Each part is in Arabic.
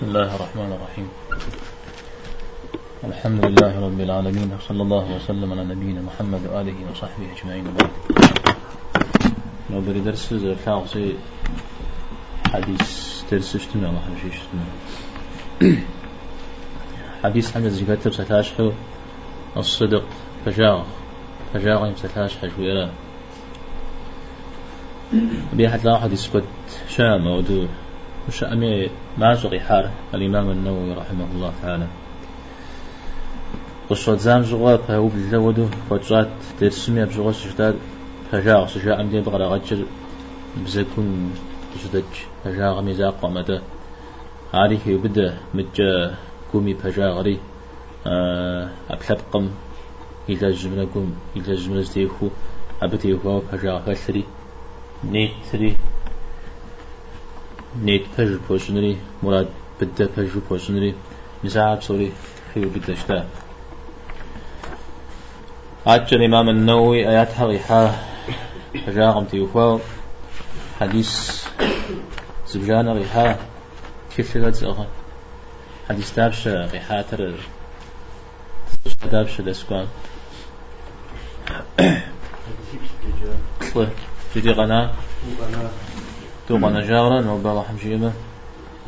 بسم الله الرحمن الرحيم. الحمد لله رب العالمين وصلى الله وسلم على نبينا محمد وآله وصحبه أجمعين. وبعد بري درس الفاغسي حديث درس اجتماع الله حبشي حديث حمد زكاتر ستاشحو الصدق فجاغ فجاغ يمستاشحو شويرا بيحت لا حديث قد شام ودو مش أمي ما زغي حار الإمام النووي رحمه الله تعالى. قصة زام زغا فهو بالزودو فجات ترسمي بزغا سجداد فجاء سجاء أمدي بغرا غجر بزكون جدج فجاء ميزاق ومدى. عليه يبدأ مجا كومي فجاء غري أبلبقم إلى جملكم إلى جملة زيخو أبتيخو فجاء فسري نيتري. نيت فجر بوشنري مراد بدا فجر بوشنري مساعد صوري خيو بدا شتا عجل الإمام النووي آيات حقيقة فجاغم تيوفاو حديث زبجان ريحا كيف لغت زغا حديث تابش ريحا تر تابش دسكوان جدي غنا. تو غنا جاغرا نو بلا حمجيمة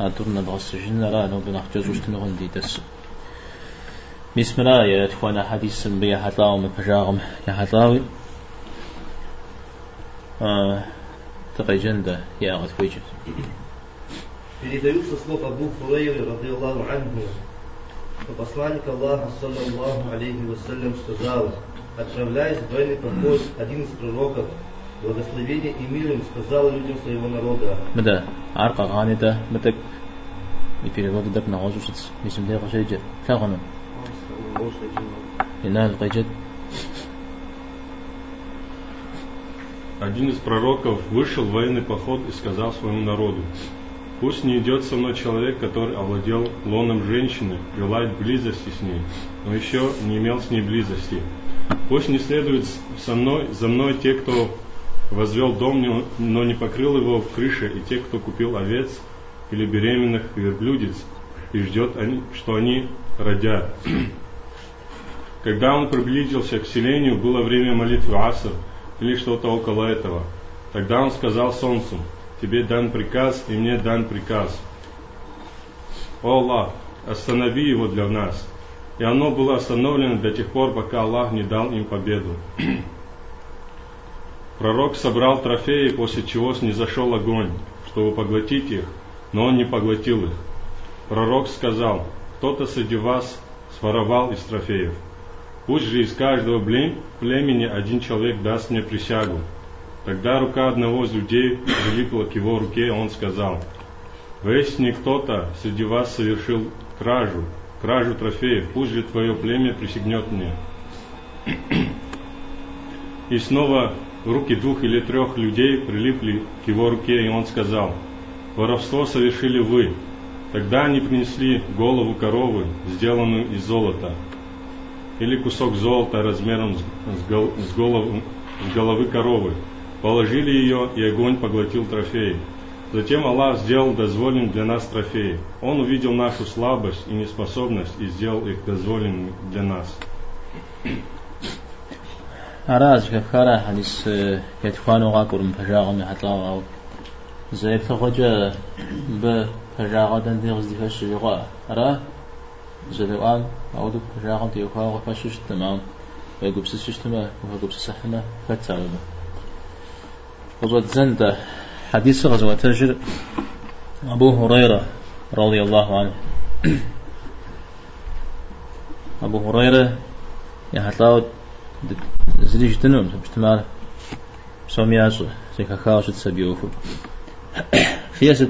أدرنا بغس جنة را نو بنخ جزوش تنغن دي دس بسم الله يا إخوانا حديث بيا حطاو من فجاغم يا حطاوي آه تقي جندة يا أغد ويجد Передаются слов Абу Хурейры, радиаллаху анху, что посланник Аллаха, саллаллаху алейхи вассалям, сказал, отправляясь в военный поход, один из пророков, благословение и мир им сказал людям своего народа. Да, арка ганита, мтак. И переводы так на озу шиц. Мисим дэ гашайджи. Фагана. Инна аль-гайджид. Один из пророков вышел в военный поход и сказал своему народу, «Пусть не идет со мной человек, который овладел лоном женщины, желает близости с ней, но еще не имел с ней близости. Пусть не следует со мной, за мной те, кто возвел дом, но не покрыл его в крыше, и те, кто купил овец или беременных верблюдец, и ждет, что они родят». Когда он приблизился к селению, было время молитвы Аср – или что-то около этого. Тогда он сказал солнцу, тебе дан приказ, и мне дан приказ. О Аллах, останови его для нас. И оно было остановлено до тех пор, пока Аллах не дал им победу. Пророк собрал трофеи, после чего снизошел огонь, чтобы поглотить их, но он не поглотил их. Пророк сказал, кто-то среди вас своровал из трофеев. Пусть же из каждого племени один человек даст мне присягу. Тогда рука одного из людей прилипла к его руке, и он сказал, «Если кто-то среди вас совершил кражу, кражу трофеев, пусть же твое племя присягнет мне». И снова руки двух или трех людей прилипли к его руке, и он сказал, «Воровство совершили вы». Тогда они принесли голову коровы, сделанную из золота, или кусок золота размером с, гол, с, голову, с головы коровы. Положили ее, и огонь поглотил трофей. Затем Аллах сделал дозволенным для нас трофеи. Он увидел нашу слабость и неспособность и сделал их дозволенными для нас. أراز كفارة حديث يتفانو غاكور مفجاغم يحطلاو أو زي تخرج بفجاغة دندي غزدي فش جغاء أراه زلوان أودو فجاغم تيوكا وفشش تمام ويقوب سشش تما ويقوب سسحنا فتعلم غزوة زندة حديث غزوة تجر أبو هريرة رضي الله عنه أبو هريرة يحطاو زليش تنوم بجتمال سومياش زي كاكاوش تسبيوفو خياسة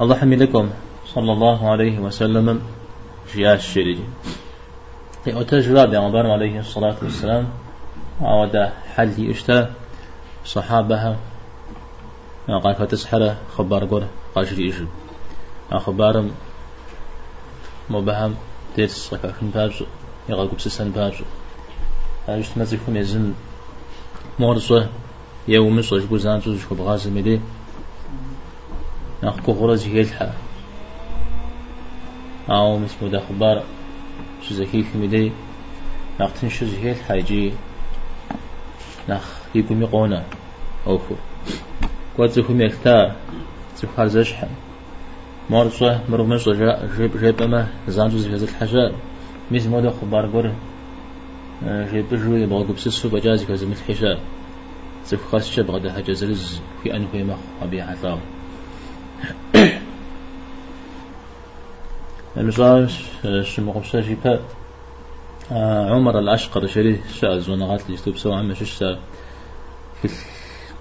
الله حمي لكم صلى الله عليه وسلم جياش الشريج في أتجرى بأمبار عليه الصلاة والسلام عود حل اشتا صحابها قال فتسحر خبار قول قاشري إجل أخبار مبهم ركاكن باج يغاقب بسسن باج أجت مزيكم يزن مورسوه يوم صوش بوزان جوز خبغاز مدي أخكو غرز يلحى أو مسمو دا خبار شو زكي في مدي نقتن شو زهيل حاجي نخ يقوم يقونا أوفو ميكتار زكو خارزشحن مرصة مرمصة جاء جيب جيب أما زانجو زي الحاجة ميز مودا خبار قر جيب جوي بغضب سسو بجازي كذا متحشة زكو خاص شب غدا حاجة زلز في أنه يمخ أبي حطاو المزار شمقبسة جيبا عمر الأشقر شري شاء زونغات اللي يكتب سوا عم شش في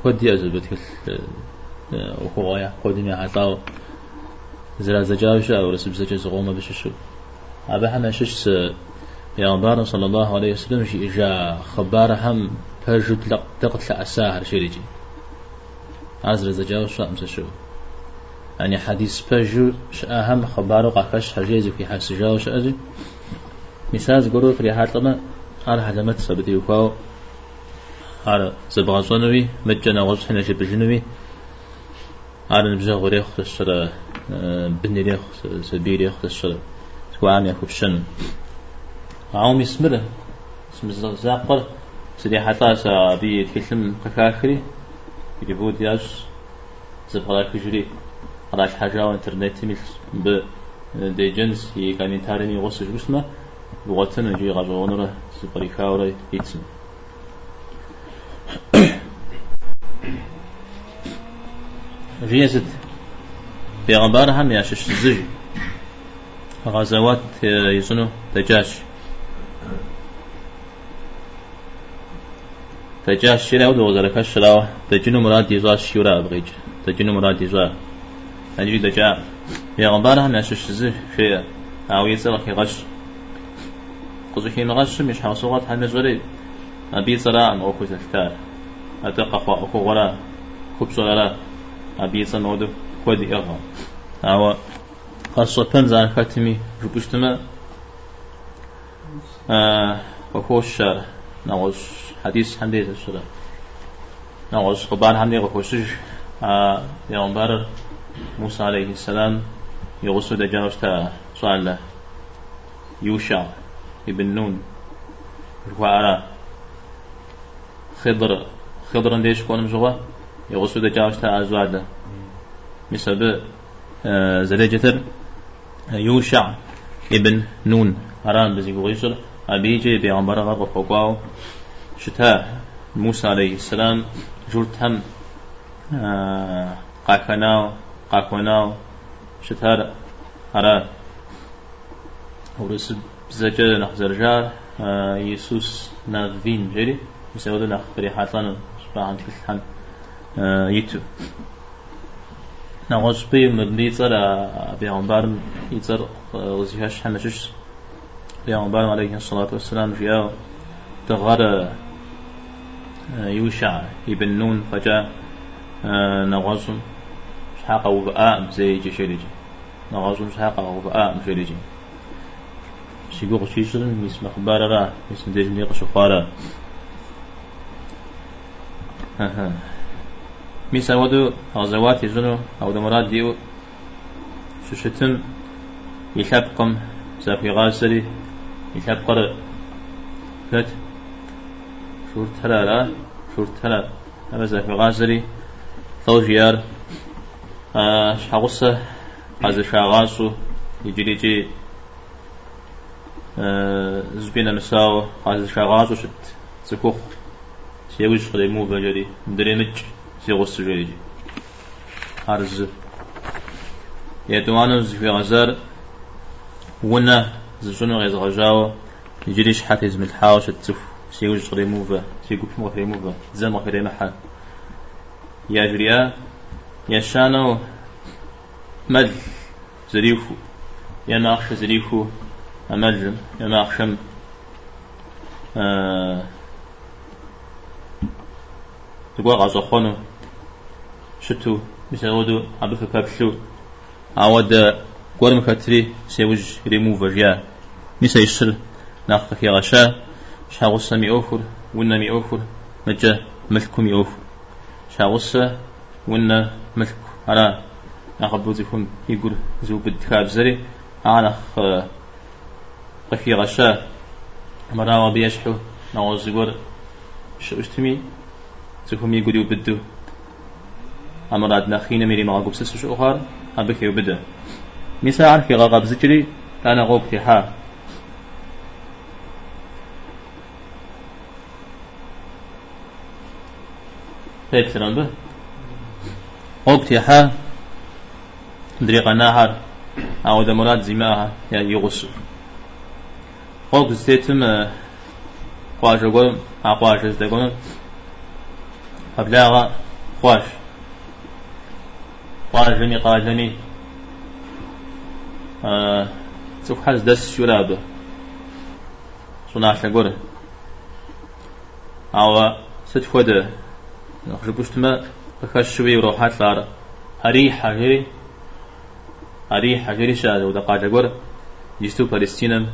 كود يأزل كل وخويا كود مي حطاو زرا زجاوش أو رسب زجاج زغوما بششو أبا حما شش بيغمبار صلى الله عليه وسلم شي إجا خبار هم فجد تقتل أساهر شريجي عزر زجاوش أمس شو. يعني حديث فجو أهم خباره قاكش حجيز في حس جاوش أجي مثال قرو في حالتنا على حلمت سبتي وكاو على زبغازونوي مجنا غوش حنا جبجنوي على نبجا غريخ تشرى بني ريخ سبي ريخ تشرى سكو عام يسمره. اسم زاقر سدي حتى سابي تكلم كاكري يجيبو دياج زبغاك جري. على حاجة وانترنت ميل ب دي جنس. هي كومنتاري غوس جسمه لغتنا جي غاجونره سبريكاوري يتسم. جيزت پیغمبر هم یاشش زج. غزوات يزنو دجاج دجاج شلا ودو غزرك شلا دجنو مراد يزا شيورا بغيج دجنو مراد يزا أجي دجاج پیغمبر هم یاشش زج شيء أو يسأل خي غش. قزحين غش مش حاسوات هم زوري أبي صلاة أم أخو تذكار أتقى أخو غلا خبص غلا أبي صنودو كودي أغا. أو خاصة بنزان كاتمي جبشتما آه وخوش نوز حديث حمدي السلام. نوز خبان حمدي وخوشش آه يومبر موسى عليه السلام يغسو دجاوش تا سؤال يوشع ابن نون وعلى خضر خضر ليش كون مجوا يغسو دجاوش تا أزواج مثل زلجتر يوشع ابن نون. أران بزي بغيسر أبيجي بيغمبر غرب فوقاو. شتاء موسى عليه السلام جرت هم قاكناو قاكوناو شتار أرى ورس بزجل نخزر جار يسوس نافين جري مسعود نخ بريحاتنا سبحان تكلحن يتو. نغوش بي مبني صار بيغمبار يصير وزيهاش حمشش بيغمبار عليه الصلاة والسلام جاء تغار يوشع ابن نون فجاء نغوش شحاق وباء زي جشريجي نغوش شحاق وباء مشريجي شيقوق شيشر ميس مخبار را ميس ندير نيق شخارا ها ها ميسا ودو غزوات يزنو أو دمرات ديو. ششتم يحبقم سافي غاسري يحبقر فت شور تلا لا شور تلا أما سافي غاسري ثوجيار آه شحغصة هذا شاغاسو يجري جي آه زبينا مساو هذا شاغاسو شت سكوخ سيوش خدمو بجري دريمج سيغوس جيجي أرز يدوانو في غزار ونا زجنو غيز غجاو يجريش حتى يزم الحاوش التف سيوج ريموفا سيقوف مو ريموفا زم في ريمحا يا جريا يا شانو مد زريفو. يا ناخش زريفو. أمجم يا ناخشم آه غازو خونو. شتو مسعودو عبد في بابشو عود قرم كتري سيوج ريموفر يا نسا يشل ناخذ يا غشا. شاغوسا مي أوفر ونا مي أوفر مجا ملكم يوفر شاغوسا ونا ملك على أخبوزكم يقول زو بدكاب زري. أنا قفي غشا. مراوا بيشحو نغوز يقول شو اشتمي؟ تكهم يقولوا بدو. أمراد نخينا ميري ما قبس سوش أخر أبكي وبدا مثال عارف غاغب زجري. أنا غوب ها هيك سلام به ها دريق نهر أو ذا مراد زماها يا يغسو. غوب زيتم خواش قول أخواش زدقون قبلها خواش قاجمي قاجمي آه سوف حز دس شرابه صنع شقوره أو ست فودة نخش بوشتما بخشوي وروحات لارا هري حجري هري شاد ودا قوره يستو فلسطينم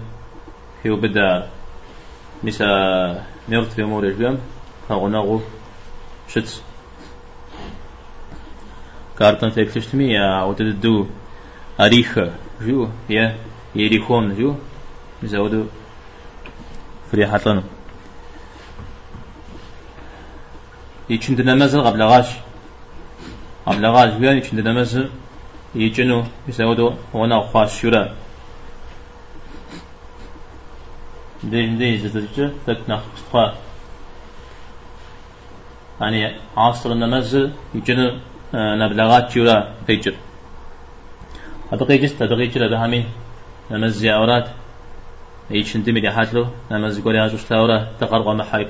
هيو بدا مسا نيرت في مورج بيام فغنغو شتس كارتن تكتشتمي يا وتددو أريخ جو يا يريخون جو زودو فريحة لنا يچند نمازل قبل غاش. قبل غاش بيان يچند نمازل يجنو يسودو وأنا خاش شورا. دين دين زدتش تكنا خطا يعني عصر النمازل يجنو نبلغات جورا بيجر. أبقي جست أبقي جرا بهمين نمز زيارات انت مدي حاتلو نمز قولي هاجوش تاورا. تقرق محاي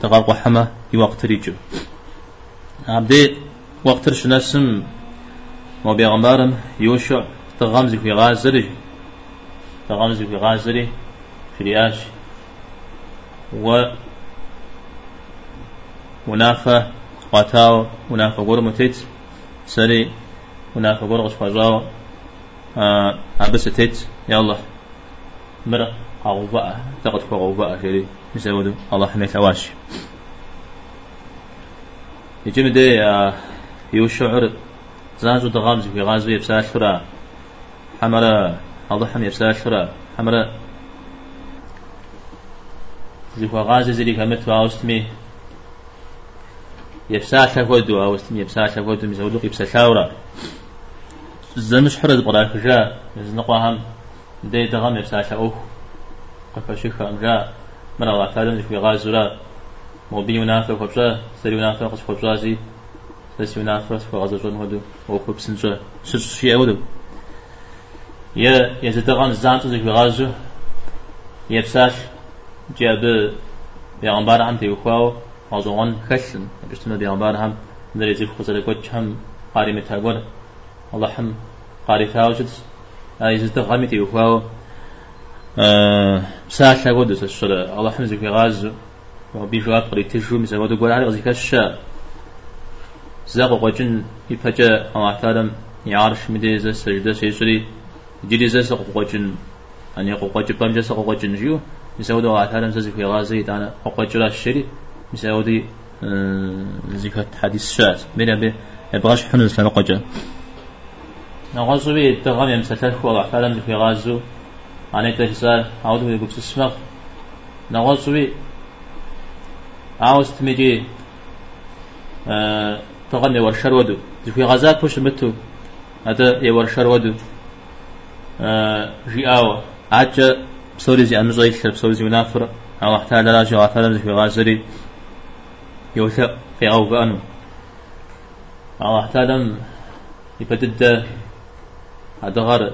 تقرق حما يوقت ريجو. عبدي وقت رش نسم وبيغمبارم يوشع تغمزي في غازري. تغمزي في غازري في رياش. و منافة قاتاو منافة قرمتت سري منافة قرغش فجاو آه أبستت يلا مرة غوباء تقد غوباء شري يسودو الله حميت أواش يجمع دي آه يوشعر زاجو دغامز في غازو يبسال شرا حمرا الله حمي يبسال شرا حمرا زيكوا غازي زي كمت واوستمي يبسال ودو أوستمي يبسال ودو مزودو يبسال زمش حرد قرا خجا زنقهم دي دغم يبسال اوه قفشيخ امجا من الله تعالى في غازورا موبي ونافق خبشا سري ونافق خبشا زي. سري ونافق خبشا جون هدو وخب سنجا شش شيء ودو يا يزدغم زانتو زي في غازو يبسال جاب بيغمبار عم تيوخواو أزوان خشن. بشتنا بيغمبار هم. دريزي خزر قوش هم قاري متاقون. الله هم قاري تاوجد. أي زدغم ساعة شاقود الشرع الله حمزك في غاز وبيجوا قري تجو مثل ما تقول على غزيك الشاء زاق وجن يفجأ الله تعالى يعرش مديزة سجدة سيسري جدي زاق وجن أن يقو وجن بام جسق وجن جيو مثل ما الله تعالى زاق في غازي دانا وجن الشري مثل ما زيك حديث شاء بين أبي يبغاش حنز قجا نغازو بي تغام يمسكت والله تعالى في غازو أنا تجسال عود يقول تسمع نغصبي عاوز تمجي أه تغني ورشر ودو في غزات بوش متو هذا يورشر ودو أه جي آو عجة بسوري زي أمزوي بسوري زي منافر أو لا جو احتاج في غازري يوثق في أو بأنو أو احتاج يبدد هذا غرض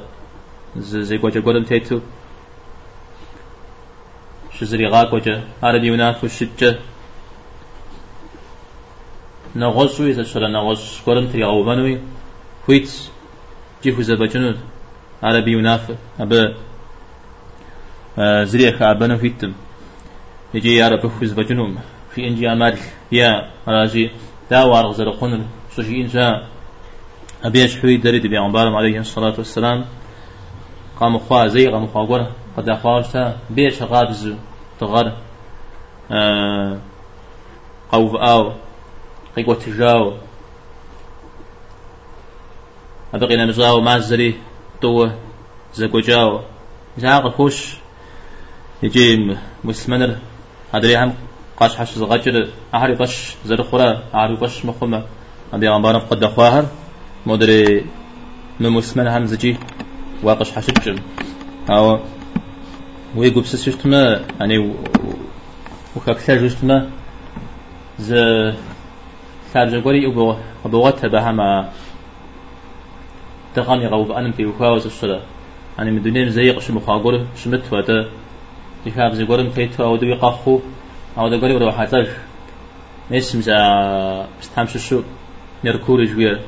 زي قوجة قولم تيتو شزري غاك وجه عربي وناف وشجة نغوص ويسا شرا نغوص؟ قولم تري غوبانوي خويت جيفو زبجنود عربي وناف أبا. زريخ أبانا فيتم. يجي يا رب خوز بجنوم في إنجي أمال يا راجي. داوار غزر قنر سوشي إنجا. أبيش حوي دريد بيعنبارم عليه الصلاة والسلام. قام خوا زي قام خوا قرا قد أخوارتا بيش غابز تغر آه قوف آو قيقوة تجاو أبقينا مزاو مازري تو زكوجاو زعق خوش يجي مسلمانر هذا هم قاش حش زغجر أهري قش زرخورا أهري قش مخمة أبي عمبارا قد أخواهر مدري من مسلمان هم زجي. واقش حشجم أو ويقول بسيستما يعني وكاكثر جستما ز خارج قولي أبو أبوغتها بها ما تغني غوب أنا في وخاوز الصلاة يعني من دنيا زي قش مخاقول شمت ودا يخاف زي قولم كيتو أو دوي قاخو أو دا قولي بروح حتاج اسم زا استهمش شو نركوري جوير.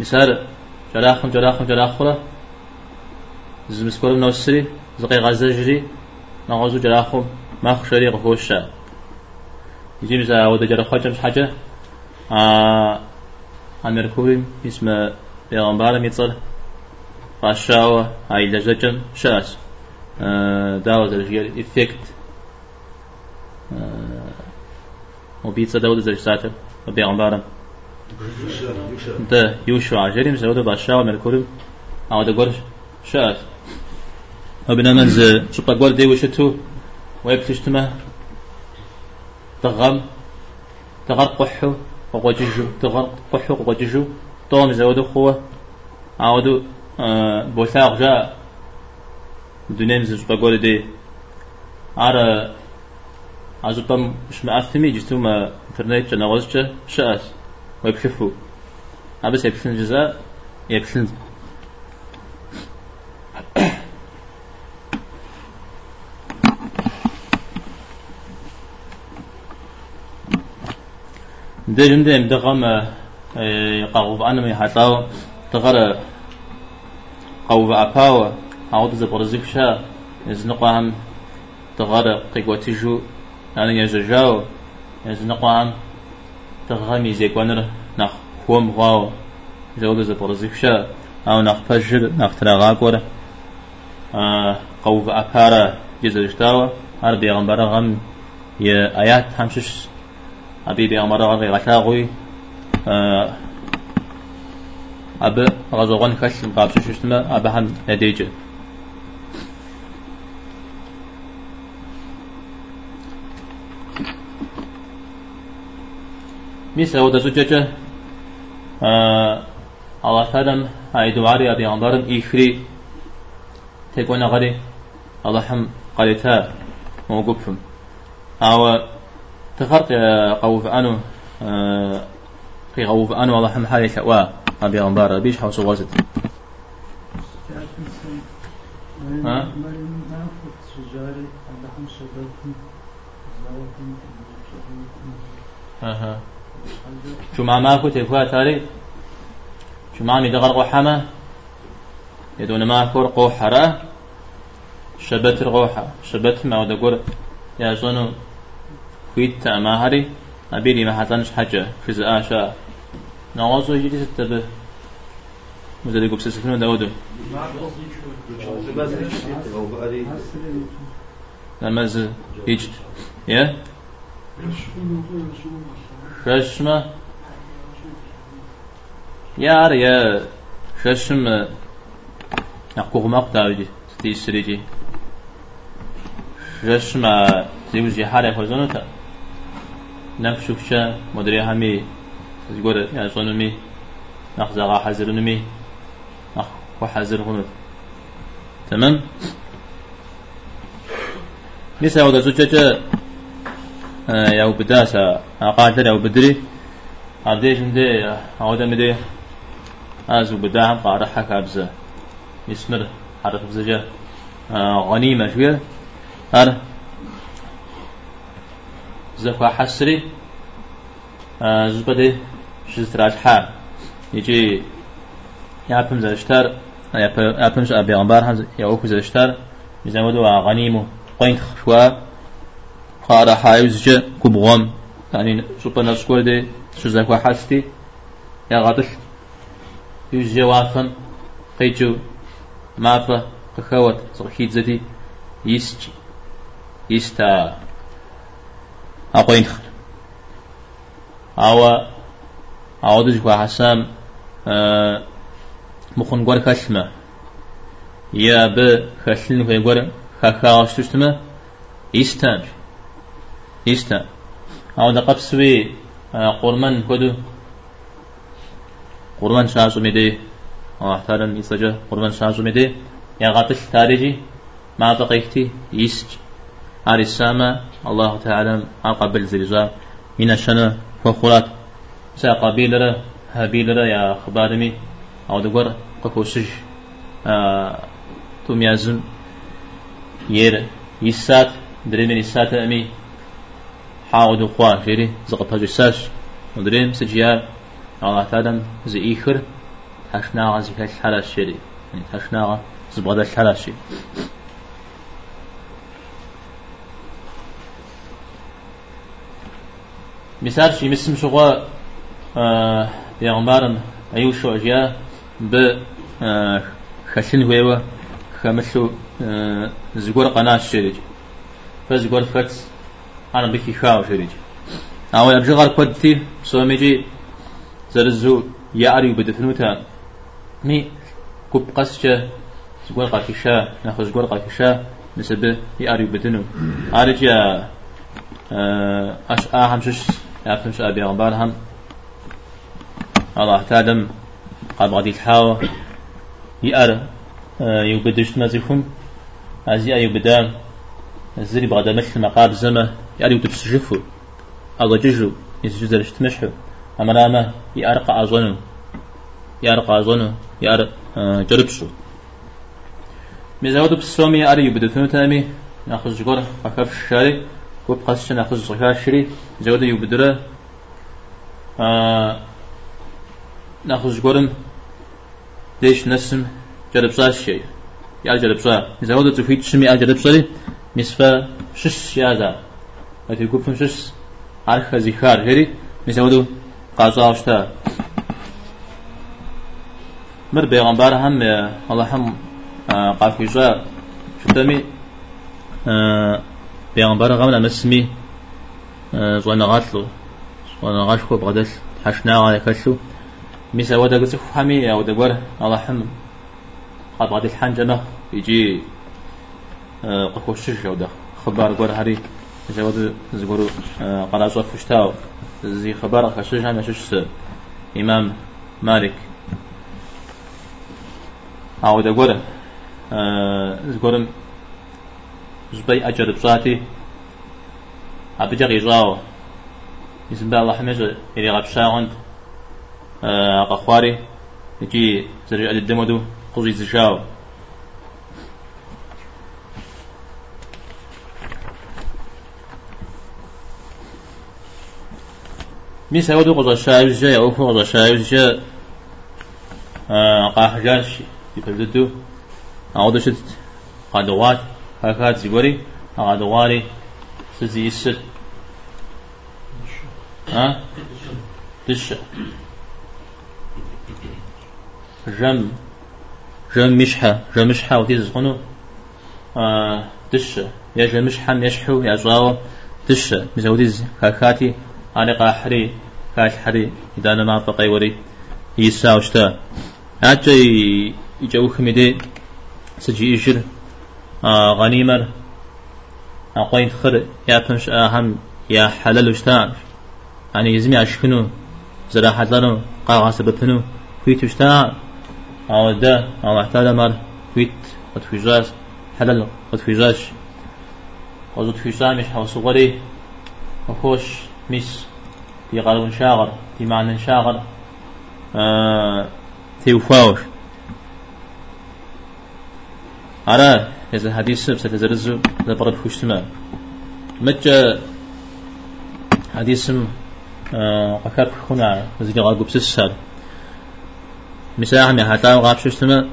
مثال جراخم جراخم جراخورة زمسكورم نوسري زقي غزجري نغزو جراخم ما خشري غفوشا يجي مثلا ودا جراخو مش حاجة آه أمريكوري اسمه بيغمبار ميتصل قاشاوة هاي لجلجم شاس آه داوز الجيل إفكت وبيتزا داود زي ساتر بيغمبارم ده يوشع جريم زود باشاوة مركوري أو ده قرش شاس وبنا منز شبا قول دي وشتو ويبتشتمه تغم. تغرقحو. وقوججو. تغرقحو. وقوججو. توم زودو خوة. عودو آه بوثاق جاء. دنيا مزج بقول دي. على عزبم مش مأثمي جستو ما انترنت جنا وزجة شاس ويبشفو أبس يبشن جزاء. يبشن ده جمدة مدغم قاوب أنا مي حتاو تغرى قاوب أباو عود زبرزك شا يزنقهم تغرى قيقوتيجو أنا يججاو يزنقهم تغامي زي كونر نخ خوم غاو زود زبرزك شا أو نخ فجر نخ تلاغاكور قاوب أبارا جزجتاو هر بيغمبر غم يا آيات همشش أبي بيغمبر غم غشاغوي أب غزوغن خش مقابش ششتما أب هم نديجة. مثل ودا زوجة الله تعالى هاي دواري أبي غمبرم إخري تكون غري الله هم قالتا موقفهم أو تخرت قوف أنو في غوف أنا والله هم حالي شوا أبي غنبار بيش حوص وزد شو ما ماكو تكوا تاري؟ شو ما مي دغر قحمة يدون ما كور قوحرة؟ شبت الغوحة شبت ما ودقور. يا زونو كويت ما هري أبيني ما حتنش حاجة في زآشا نغازو يجي ستبه مزاد يقول سيسفنون داودو نماز يجد يا ششمة يا يا ششم يقوغ مقدار ستي سريجي ششمة زيوجي حالي خزونتا نفشوكشا مدري همي يقول يا صنمي نخزغا حزر نمي نخ وحزر هنود تمام؟ مثل ودا زوجة يا بداسة قاتل يا بدري عبديش ندي عودا مدي أزو بداهم قارحة كابزة. يسمر حرف بزجة. غنيمة شوية. هر زكوا حسري زبدي شزتراج حال يجي يابم زشتر يابم ش أبي غنبار هم يأوكو زشتر يزمدو غنيمو قين شوا قارا حايز جا كبغم يعني شوبا نسكور دي شو زكوا حستي يا غطش يجي وافن قيجو مافا قخوت صغحيد زدي يسجي يستا أقوين خل أو أو دج حسام مخن قول كشمة. يا ب خشلن في غور خخاش تشتما يستان يستان أو دقب سوي قرمان كدو قرمان شاشو ميدي. أو احترم يسجى قرمان شاشو ميدي. يا غاتش تاريجي. ما بقيتي. يسج السامة الله تعالى أقبل زلزال من الشنا فخورات سا قبيلة هابيلة يا خبارمي أو دقور قكوشج آه توم يازم ير يسات دريم يسات أمي. حاود قوا جيري زقط هجو ساش ودريم سجيا. الله تعالى زي إيخر تشناغ زي الحلا شيري يعني زبغدا الحلا مثال شي مسم شغوا آه بيغمبارم أيو شو أجيا ب آه خشن هو خمسو آه زغور قناة شريج فزغور فكس أنا بكي خاو شريج أو يبجي غار قدتي سوميجي زرزو يعري بدفنوتا مي كوب قسجة زغور قاكشا ناخذ زغور قاكشا نسبة يعري بدنو أرجع أش آهم شش شو أبي غبار هم الله تعلم قد غادي تحاو يأر يبدش مازيكم أزي يبدا الزري بغدا مثل مقاب زمة. يأر يتبسجفو أغا ججو يسجد رشتمشحو أما راما يأرق أظنو يأرق أظنو يأر جربشو مزاودو بسومي أري يبدو ثنو تامي. ناخذ جغور فكف الشاري كوب قصش ناخذ زغا شري زود يبدره آه ناخذ جغورم ليش نسم جرب صار شيء يا جرب صار زود تفيد شمي جرب صار مسفا شش يا ذا أتي كوب شش عارف زيخار هري مسودو قاصا وشتا مر بيغمبار هم الله هم قافيجا شتمي بيغمبر غمنا مسمي زوانا غاتلو زوانا غاشكو بغدل حشنا غاية كشو ميسا ودا قصف حمي أو دقور الله حم قد غادي الحنجنة يجي قفو الشش أو ده خبار قور هاري إذا ودا زقورو قد أصوات فشتاو زي خبار خشش هم شش إمام مالك أو دقور زقورم زبي أجر بصاتي. أبجا غيزاو يسمى الله حمزة إلي غاب شاغند. قخواري يجي زرع الدمدو. قوزي زشاو مي سيودو قوزا شايوز جا يوفو قوزا شايوز جا قاحجاش يبددو أعودو شت قادوات. هكات زيوري أغادواري سزي يسد ها؟ دش جم. جم مشحة. جم مشحة وتيز خنو؟ آه دش يا جم مشحة يشحو يا زاو. دش مزوديز هكاتي أنا قاحري. كاش حري إذا أنا ما بقي وري. يساوشتا. أجي يجو خميدي سجي إجر غنيمر أقوين خر يا بنش أهم يا حلال وشتان يعني يزمي أشكنو زرا حدلانو قاقا سببنو كويت وشتان أو دا أو احتاج مر كويت وتفيجاش حلال وتفيجاش وزو تفيجاش مش حوصغري وخوش مس في قلب شاغر في معنى شاغر آه تيوفاوش أرى إذا حديث ستزرز لبرد خشتما متى حديث قكر خنا زي غاب بسسر مساحة من حتى غاب ششتما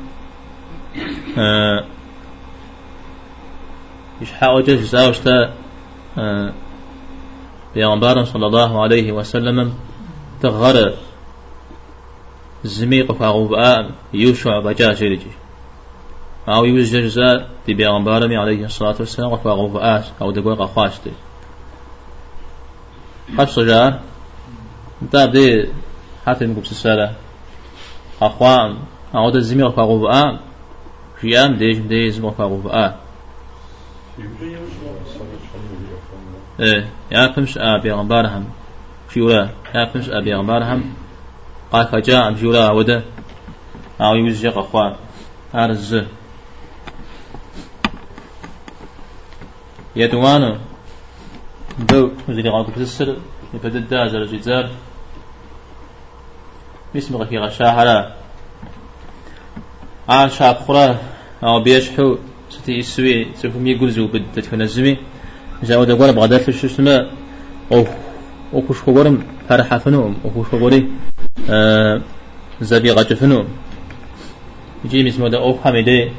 يشحاء وجه زاوشتا بيغمبار صلى الله عليه وسلم تغر زميق فاغوباء يوشع بجاجرجي أو يوز جزاء دي بيغمبارمي عليه الصلاة والسلام وفا غفاءات أو دقوق أخواشتي قد صجار انتا دي حتى نقول سسالة أخوان أو دا زمي وفا غفاء جيام ديش ديز مفاقو آ إيه يا فمش آ بيغمبارهم جورا يا فمش آ بيغمبارهم قال خجاء جورا وده أو يوزيق أخوان أرز يدوانو دو وزيري غاكو بسسر يبدد دازر جيزار بسم غكي غشاهرة آن شاب خورا أو بيشحو ستي إسوي سيكم يقرزو بدت كنزمي جاو دقوار بغدات لشوشنا أو أو كوش خورم فرحة فنوم أو كوش خوري آه زبي غجفنوم يجي مس مودا أو حميدة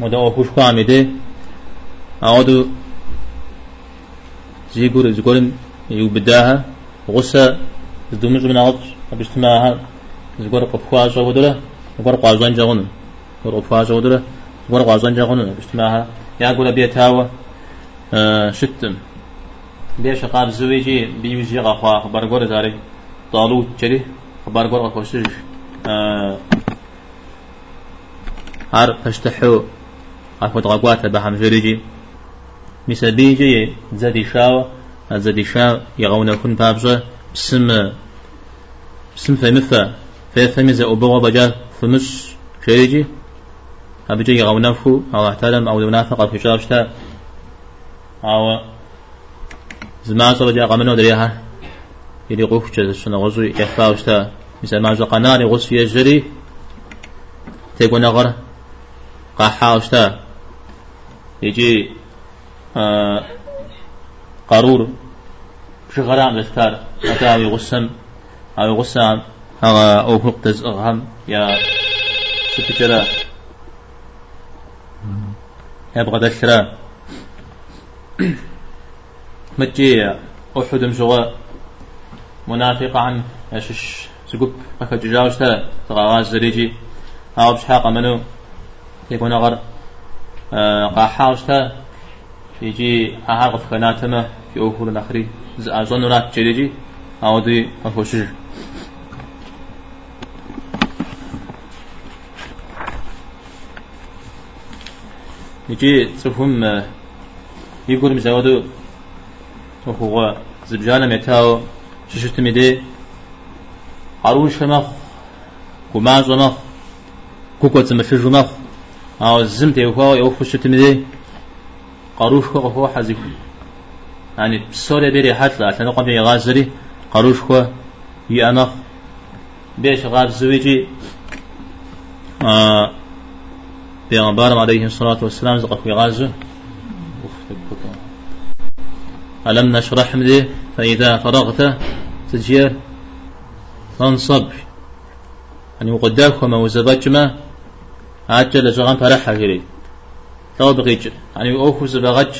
مودا أو كوش حميدة أعودو زيقور زيقورم يوبداها غصة دومش من عطش بجتماعها زيقور قفواج ودولا زيقور قازان جاغون زيقور قفواج ودولا زيقور قازان جاغون بجتماعها يا قولا بيتاوى آه شتم. بيش قاب زويجي بيوجي غفا خبر قول زاري. طالوت جري خبر قول غفوشج آه هر فاشتحو أخذ غقوات بهم جريجي. مسبيجي زدي شاو زدي شاو يغون كن بابجا بسم بسم فمفا فمزا أبوا بجا فمش شريجي أبجي يغون فو أو احترم أو نافق في شاشتا أو زمان صبر جا قمنا دريها يلي قوف جز شنا غزو يخفاوشتا مثل ما جا قناري غص يجري تيقو نغر قاحاوشتا يجي آه قارور شغرام لستار غسم أو غسام هغا أو فقتز أغهم يا ستجرا يبغى دشرا متجي أحد مشغى منافق عن يشش سقب. أكا جاوشتا تغاواز زريجي. أو بشحاق منو. يكون أغر آه قاحاوشتا يجي أهار قف كناتما في أوفر الأخري أظن رات جريجي أو دي أفوشج يجي تفهم يقول مزودو وهو زبجانا متاو ششت مدي عروش مخ كماز مخ كوكو تمشج مخ أو الزمت يوفا يوفو شت مدي قروش خو هو حذف يعني بسورة بيري حتى عشان نقوم بيغازري قروش خو يأنخ بيش غاب زويجي آه بيغمبارم عليه الصلاة والسلام زقف بغازه ألم نشرح مدي فإذا فرغت؟ تجير فانصب يعني وقداك وما وزبجما عجل جغان فرحة جري تو بغيج يعني أوخز بغج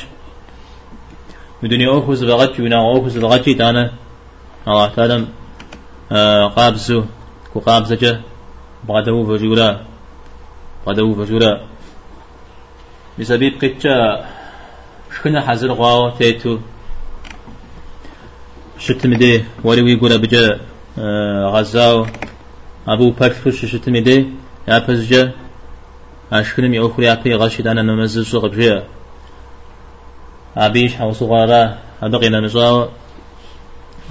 مدني أوخز بغج ونا أوخز بغج تانا الله تعالى آه قابزو كو قابزجة بعده فجولا بعده فجولا بسبب قتشا شكنا حزر غاو تيتو شتمدي ولي ويقول بجا آه غزاو. أبو بكر شتمدي يا بزجا أشكرم يأخري أبي غشيد أنا نمزل سوق بجيا أبيش حوصو غارا أبقينا نزاو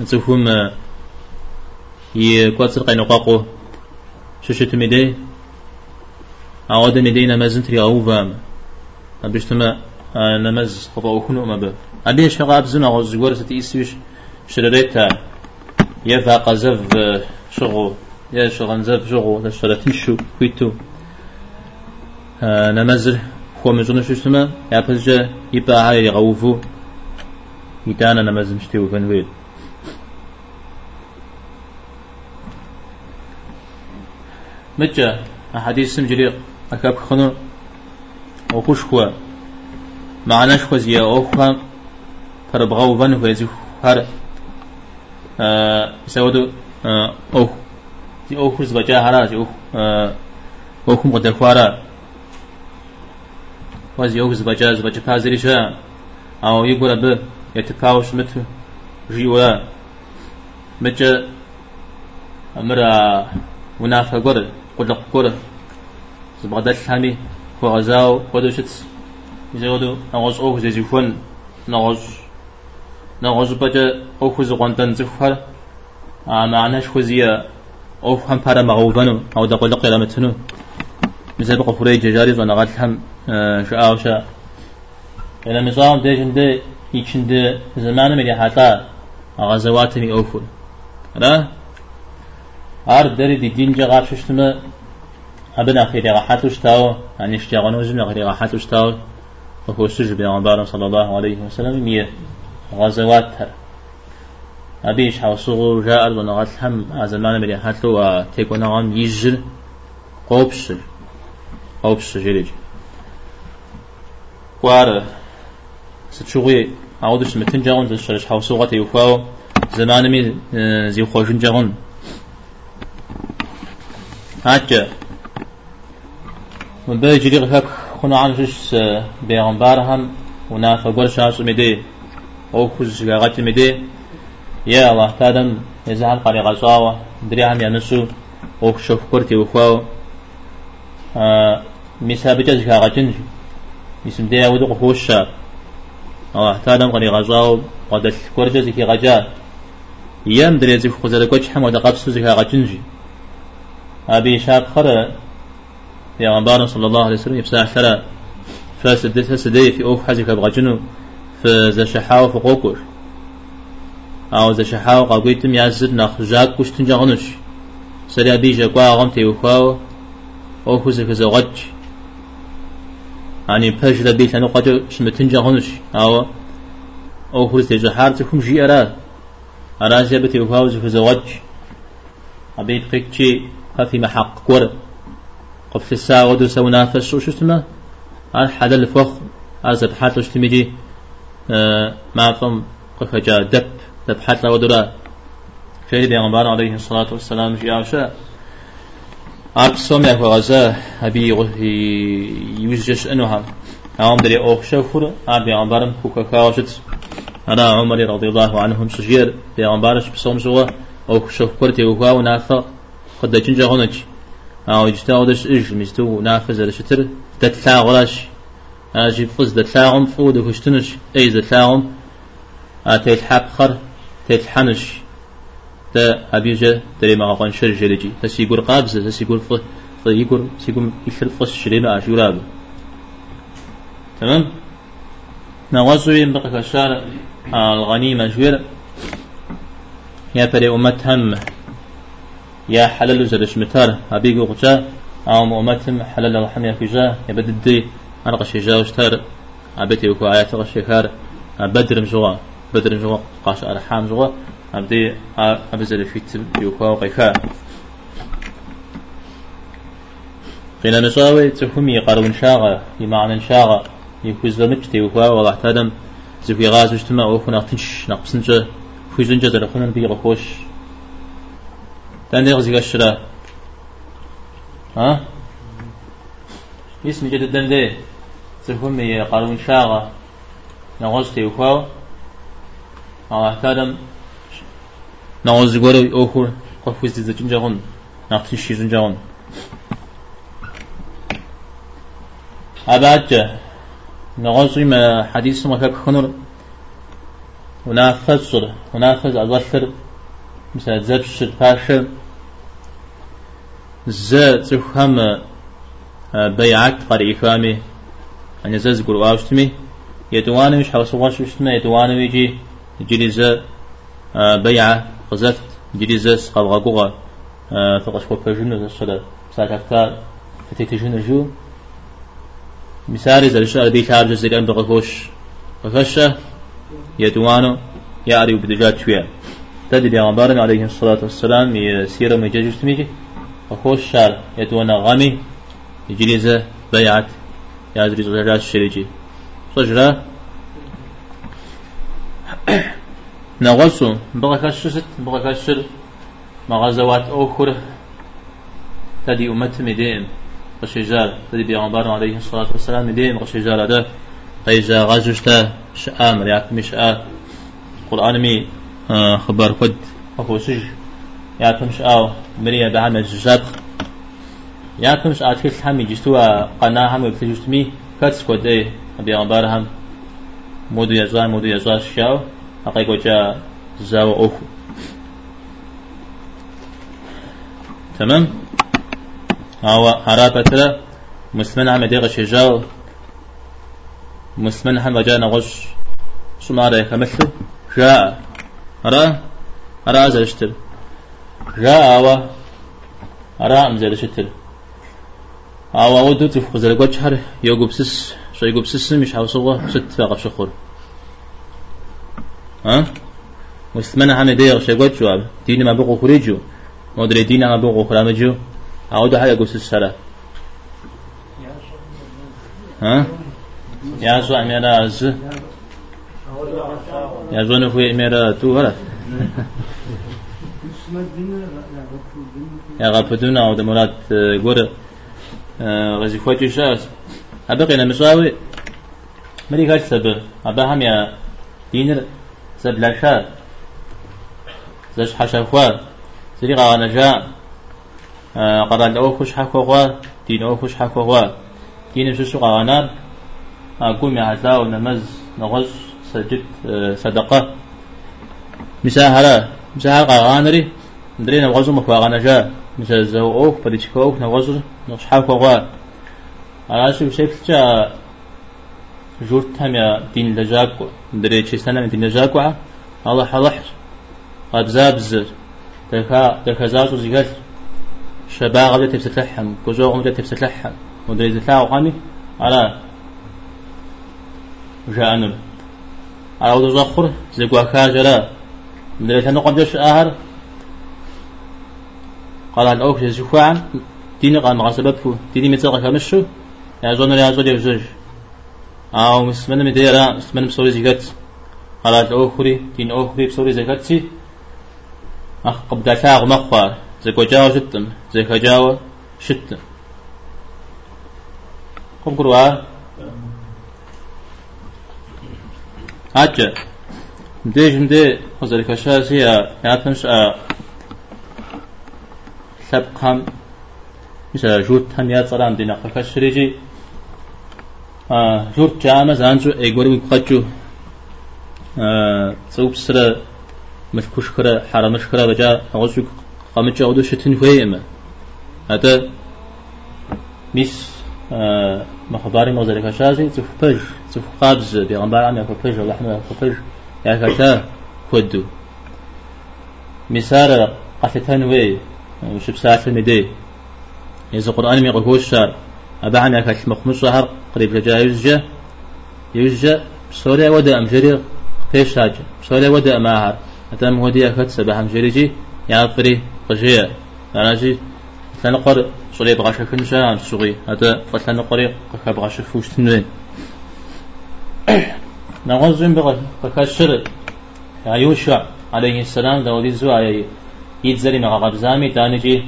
تفهم يكواتر قينو قاقو. ششت مدي أعود مدينة مزن تري أوفام أبيش تما نمز خطأ أخنو ما به أبيش شغاب زنا ستي إسويش. شرريتا يفا قزف شغو. يا شغنزف شغو. تشرتيشو كويتو. نمزر هو مجرد شو اسمه. يا بزجة يبقى هاي يغوفو. يتانا نمزر مشتيو فنويل مجا أحاديث سمجري أكاب خنو. وكوش هو معناش خو زيا أوخا فربغاو فن هو يزيو هر سودو أوخ زي أوخ زبجا هرا زي أوخ مقدر واز يوز بجاز بجفازري شا أو يقول ب يتفاوش مت جيوا مجا مرا منافق قر قد قر زبغدل حامي هو غزاو ودوشت يزودو نغوز أوه زيزيفون نغوز نغوز بجا أوه زغوانتن زفر معناش خوزية أوه هم بارا مغوبانو أو دقل قيامتنو مثل بقى فري جاري زونا غات هم شاء شاء إلى مصام ديجن دي يكشن دي زمان ملي حتى غزواتني أوفل. لا عار داري دي دين جغاب ششتما أبنا خيري غحاتوش تاو يعني اشتغانو جمع خيري غحاتوش تاو وهو سجل بيغمبار صلى الله عليه وسلم مية غزوات تر. أبيش حوصغو جاء ونغات الهم زمان ملي حتلو وتيكو نغام يجل قوبشل قوبشل جريج وار ستشغي عودش متن جاون تشرش حوصغة يوفاو زمان مي زي خوشن جاون هاتجا من بيجي لغفك خنا عن جس بيغمبارهم ونافع قول شاس مدي أو كوز غات مدي يا الله تادم يزعل قري غزاوة دريهم ينسو أو شوف كرتي مسابجة زكا غجنج اسم دي ودق خوش الله تادم قري غزاو قد كرتي زكي غجا. يام دري زكي خوزا كوش حمد قبسو زكا غجنج أبي شاب خرا. پیغمبر صلى الله عليه وسلم يفسح ثرى فاسد فسدي في أوف حزك بغجنو فزشحاو فقوكور أو زشحاو قاقويتم يازد نخ جاك كش تنجغنش سريع بيجا قوا غم تيوخاو أوف زك زغج يعني بهج لبيت أنو قد شمتنجغنش أو أوف زجحار تكم جي أراد أراد جابت يوخاو زك زغج أبيت قيتشي في محق كور قف الساعة ودو سو نافس شو اسمه هذا حدا الفخ هذا بحات وش تميجي آه ما فهم قف جاء دب دب حات لا ودرا شيء بيغمبر عليه الصلاة والسلام جاء شاء أقسم يا غزا أبي يوجش إنها هم دري أوه شوفر أبي عمبارم كوكا كاوشت أنا عمر رضي الله عنهم سجير بيغمبرش بصوم زوا أوه شوفر وهو ونافق قد جنجا هونج أو يجتاو دش إج مستو نافذ لشتر تتلا غلاش أجي فز دتلاهم فود وكشتنش أي دتلاهم أتيت حب خر تيت حنش تا أبيجا تري ما قان شر جلجي. تسيقول قابزة تسيقول ف فيقول سيقول يشر فص شرينا أشوراب تمام؟ نوازو ينبقى كشار الغنيمة جوير يا بري أمتهم يا حلل زرش متار. أبي قوقجا أو مؤمتم حلل وحمي فيجا يبدد دي أنا قشي جا وشتار. أبتي وكو آيات قشي كار. بدر مجوا بدر مجوا قاش أرحام جوا. أبدي أبزل فيت يوكو قيكا قينا نشاوي تفهمي قارون شاغا يمعنى شاغا. يكوز لمجتي وكوا والله تادم زفي غاز اجتماع وكنا تنش نقصنجا فيزنجا درخونا بيغا خوش تندق زي الشرا ها؟ اسم جد الدندي تفهم يا قارون شاغا. نغزتي وخاو أو احتادم نغز غورو أوخور قفوز دي زجن جاغون نقتن شيزن جاغون أبعد نغزي ما حديث ما كاك خنور ونافذ صر ونافذ أدوثر مثل زبش الفاشل ز تفهم بيعت قري إخامي أن يزز قل واوشتمي يدوان مش حوص واش وشتما يدوان ويجي جري ز بيعة قزفت جري ز قبغا قوغا فقش كو بجنو ز الصلاة ساكتا فتيت جنو جو مثال إذا الشعر بيت عارج الزيقان بغفوش وفشة يدوانو يعري بدجات شوية تدي بيغمبارنا عليه الصلاة والسلام يسير مجاجش تميجي وخوش شار يتوانا غامي يجريزة بيعت يادري زجاجات الشريجي صجرة نغسو بغا كشست بغا كشر مغازوات أخر تدي أمت مدين قشجار تدي بيغمبار عليه الصلاة والسلام مدين قشجار هذا. قيجا غازوشتا شآم رياك مشآ قرآن مي خبر قد أخو سج يا تمش أو مريا بعمل جزاب ياكمش آتكل هم يجستوا قناهم ويبتجستمي كاتس كودي بيغمبارهم مودو يزوان مودو يزوان شاو أقايقو جا زاو أوكو تمام هو هرابتلا مسلمان هم ديغ شجاو مسلمان هم وجاء نغش سمارة يكمثل جاء را را زلشتر جاء أوا را أمزلشتر أوا ودو تفخ زلقوش هر يوغبسس شو يوغبسس مش حوصوه ست فاقب شخور ها؟ مسلمان هم ديغ شجاو جواب دين ما بقو خريجو مدري دين ما بقو خرامجو أعود حاجة قوس السلام ها؟ يا زو أميرا أز يا زو نفوي أميرا تو هلا يا غابتونا أو دمرات غور غزي خواتي شاس أبقي أنا مساوي مري كاش سب أبا هم يا دينر سب لاشا زش حشافوا سري غانا جا قران أو خوش حكوا دين أو خوش حكوا دين شو غانا أقوم يعزا ونمز نغز سجد صدقة. مساهرة. مساهرة غانري ندري نغزو مكوا جا مثل زو أوك بديش كوك نغزو نغش حكوا على شو شكل جا جورت هم يا دين لجاكو ندري شي سنة من دين لجاكو الله حلحر أبزابز دكا دكا زازو زيغل شباب غدا تبستلحم. كوزو غدا تبستلحم. ودري زتلاو قامي على جانب على وضو زخر. زقوا كاجرا. ندري تنو قدش آهر. قال عن أوك جزوفان ديني قال مغاسبتكو ديني متساقا كمشو يا زون يا زون يوزج أو مسمن مديرا مسمن بسوري زيغت قال عن أوكري دين أوكري بسوري زيغتسي أخ قبدا ثاغ مقفار زكو جاو شتم زكو جاو شتم قم قروا هاتجا مديش مدي خزر كشاسي ياتنش سبقهم. مثلا جوت هم يا صرام دينا خكشريجي جوت جامع زانجو ايغوري قچو صوب سر مشكوش كرا حرامش كرا بجا أغسوك قامت عودو شتن فيما هذا ميس مخباري مغزر كشازي تفبج تفقابز بيغنبار عم يفبج اللحمة يفبج يكتا كودو مسار قتتن وي وشبسات المدي يزا قرآن ميقوش شار عم يكت مخمس شهر قريب جا يوزجا يوزجا سوريا ودأ أمجري فيش هاجة سوريا ودأ ماهر. أتم ودي أكت سبح أمجري يا فري قجية أنا جي تنقر صلي بغاشة كنشا عن سوغي. هذا فتنقر قكا بغاشة فوش تنوين. نغزين بغا بكاشر يوشع عليه السلام داودي زوا يتزري مغا غبزامي تانجي.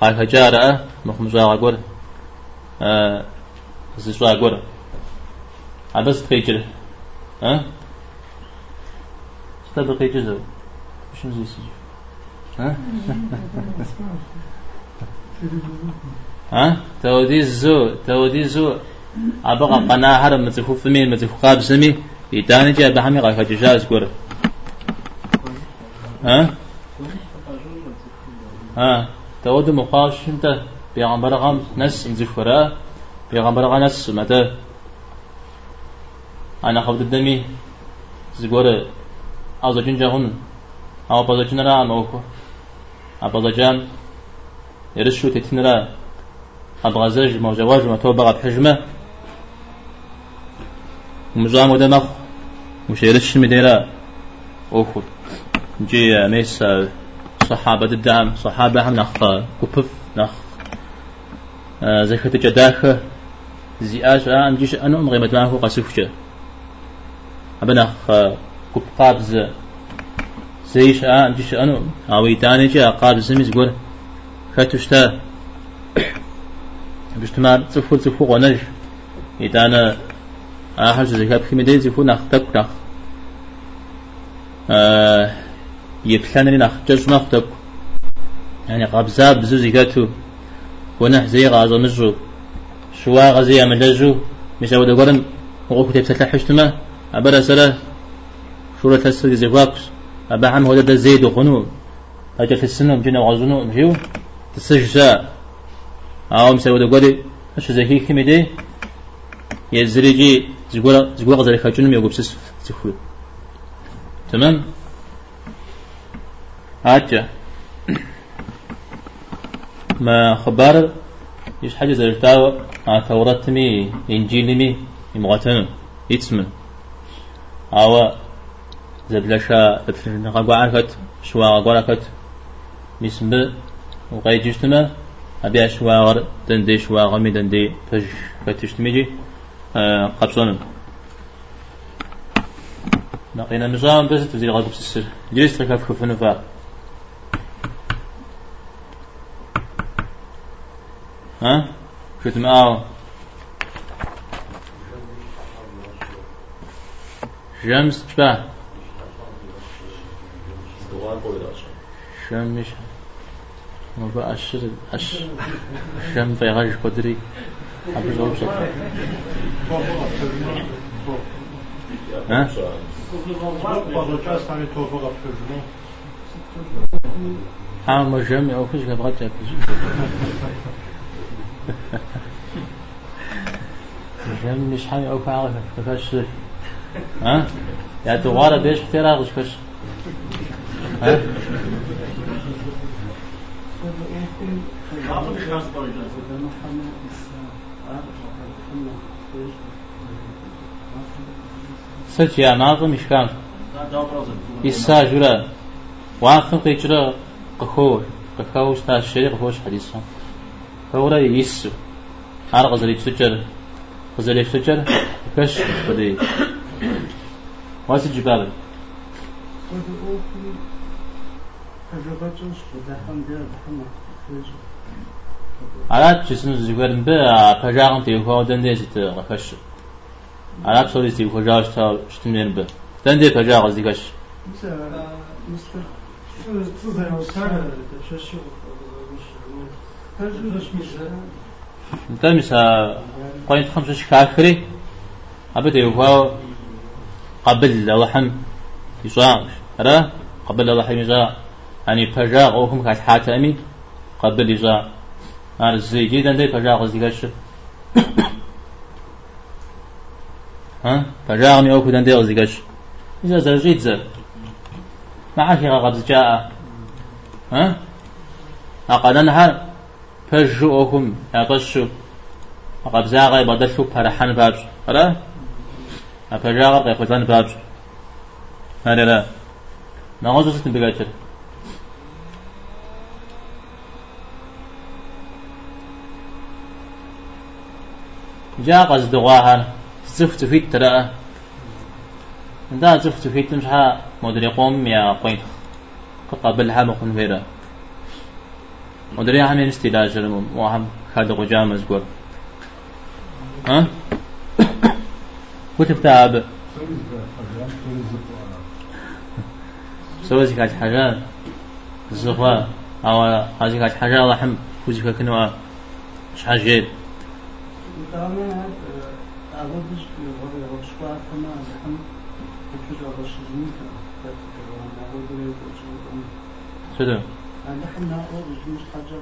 قال هجارة مخمزا غور آه زيزوا غور عبس تخيجر ها استبقي جزء شنو زي سجل ها ها تودي زو تودي زو أبغى قناة هرم متفو فمين متفو قاب سمي. يداني جاء بحمي غاية جاز قر ها ها تودي مقاش انت بيغمبر غام نس مزفرا بيغمبر غام نس متى أنا خبط الدمي زقورة أزوجين جاهن أو بزوجين را أموكو أبغجان يرشو تتنرا أبغزج موجواج ما توبغ بحجمة ومزام ودمخ مش يرش مديرا أوفر جي ميس صحابة الدعم صحابة هم نخ كوبف نخ زكاة جداخ زياش أن جيش أنو مغيمة معه قصفشة أبنخ كوب قابز زيش أن جيش أنو أو يتاني جا قابز زميز قول كاتوشتا بجتماع تفو تفو غنج. يتانا آخر زكاة بخيمة زفو نختك نخ يبلان لي نخ جج نختك يعني قابزا بزو زكاتو ونح زي غازو نجو شوا غزي مدجو مش أود أقولن وقوك تبسل حشتما. أبرا سلا. شورة تسر زيواكس أبا عم هو ده زيد وخنو أجل في السنة مجينا وغزونو مجيو تسجسا أو مسا أود أقولي. أشو زي هيك مدي يزريجي زقولا زقولا غزالي خاجونم يقوب سس تخوي تمام؟ هاتجا ما خبر؟ يش حاجة زرتاو مع تورتمي إنجيلمي يمغتن يتسمن أو زبلشا تفلنا قاعدت شوا قاعدت بسم وقايجشتما أبي أشوا دندي شوا غمي دندي. فج فتشتميجي أه قبصون نقينا نظام بس تزيد غاقب السر جلست ركاب كفن ها؟ شو معاه شمس شبه. شم مش ما بقى أشر أش شم في غاش قدري. أبرز أوبس ها ها؟ ما شم أو كش قبل شم مش حامي أو فعل فكش ها يا تغارة بيش كتير أغش كش ها سچ يا ناظم مشكان إسا جرا واقف قيجرا قخور قخوش تا الشريق قخوش حديثا فورا يسو عار غزلي تسجر غزلي تسجر كش بدي واسي جبال على جسم زغرن با فجاغن تيخو دندي ست غفش على صوري تيخو جاش تا شتمن با دندي فجاغ زيغش انت مسا قايت خمسة شكاكري أبدا يخو قبل لحم يصاغ را قبل لحم يصاغ يعني فجاغ أوهم كاس حاتمي قبل يصاغ أنا زي جدا دي فجاغ زيغش ها فجاغ مي أوكو دندي زيغش إذا زرجيت زر معك غاب جاء ها أقدنها فجو أوكم يطشو أقبزاغي بدشو فرحان بابش. را أفجاغ قيقوزان بابش. هذا لا. نغوزو ستن بقاتل. جاء قصد غاها زفت فيت ترى دا زفت فيت مشها مدري قوم يا قوين قبلها مخن مدري هم استلاج وهم خد قجام زقور ها؟ كتب تاب؟ سوى زكاة حاجة الزغوة أو هذه حاجة لحم وزكاة كنوا مش حاجة شنو؟ نحن مش حاجة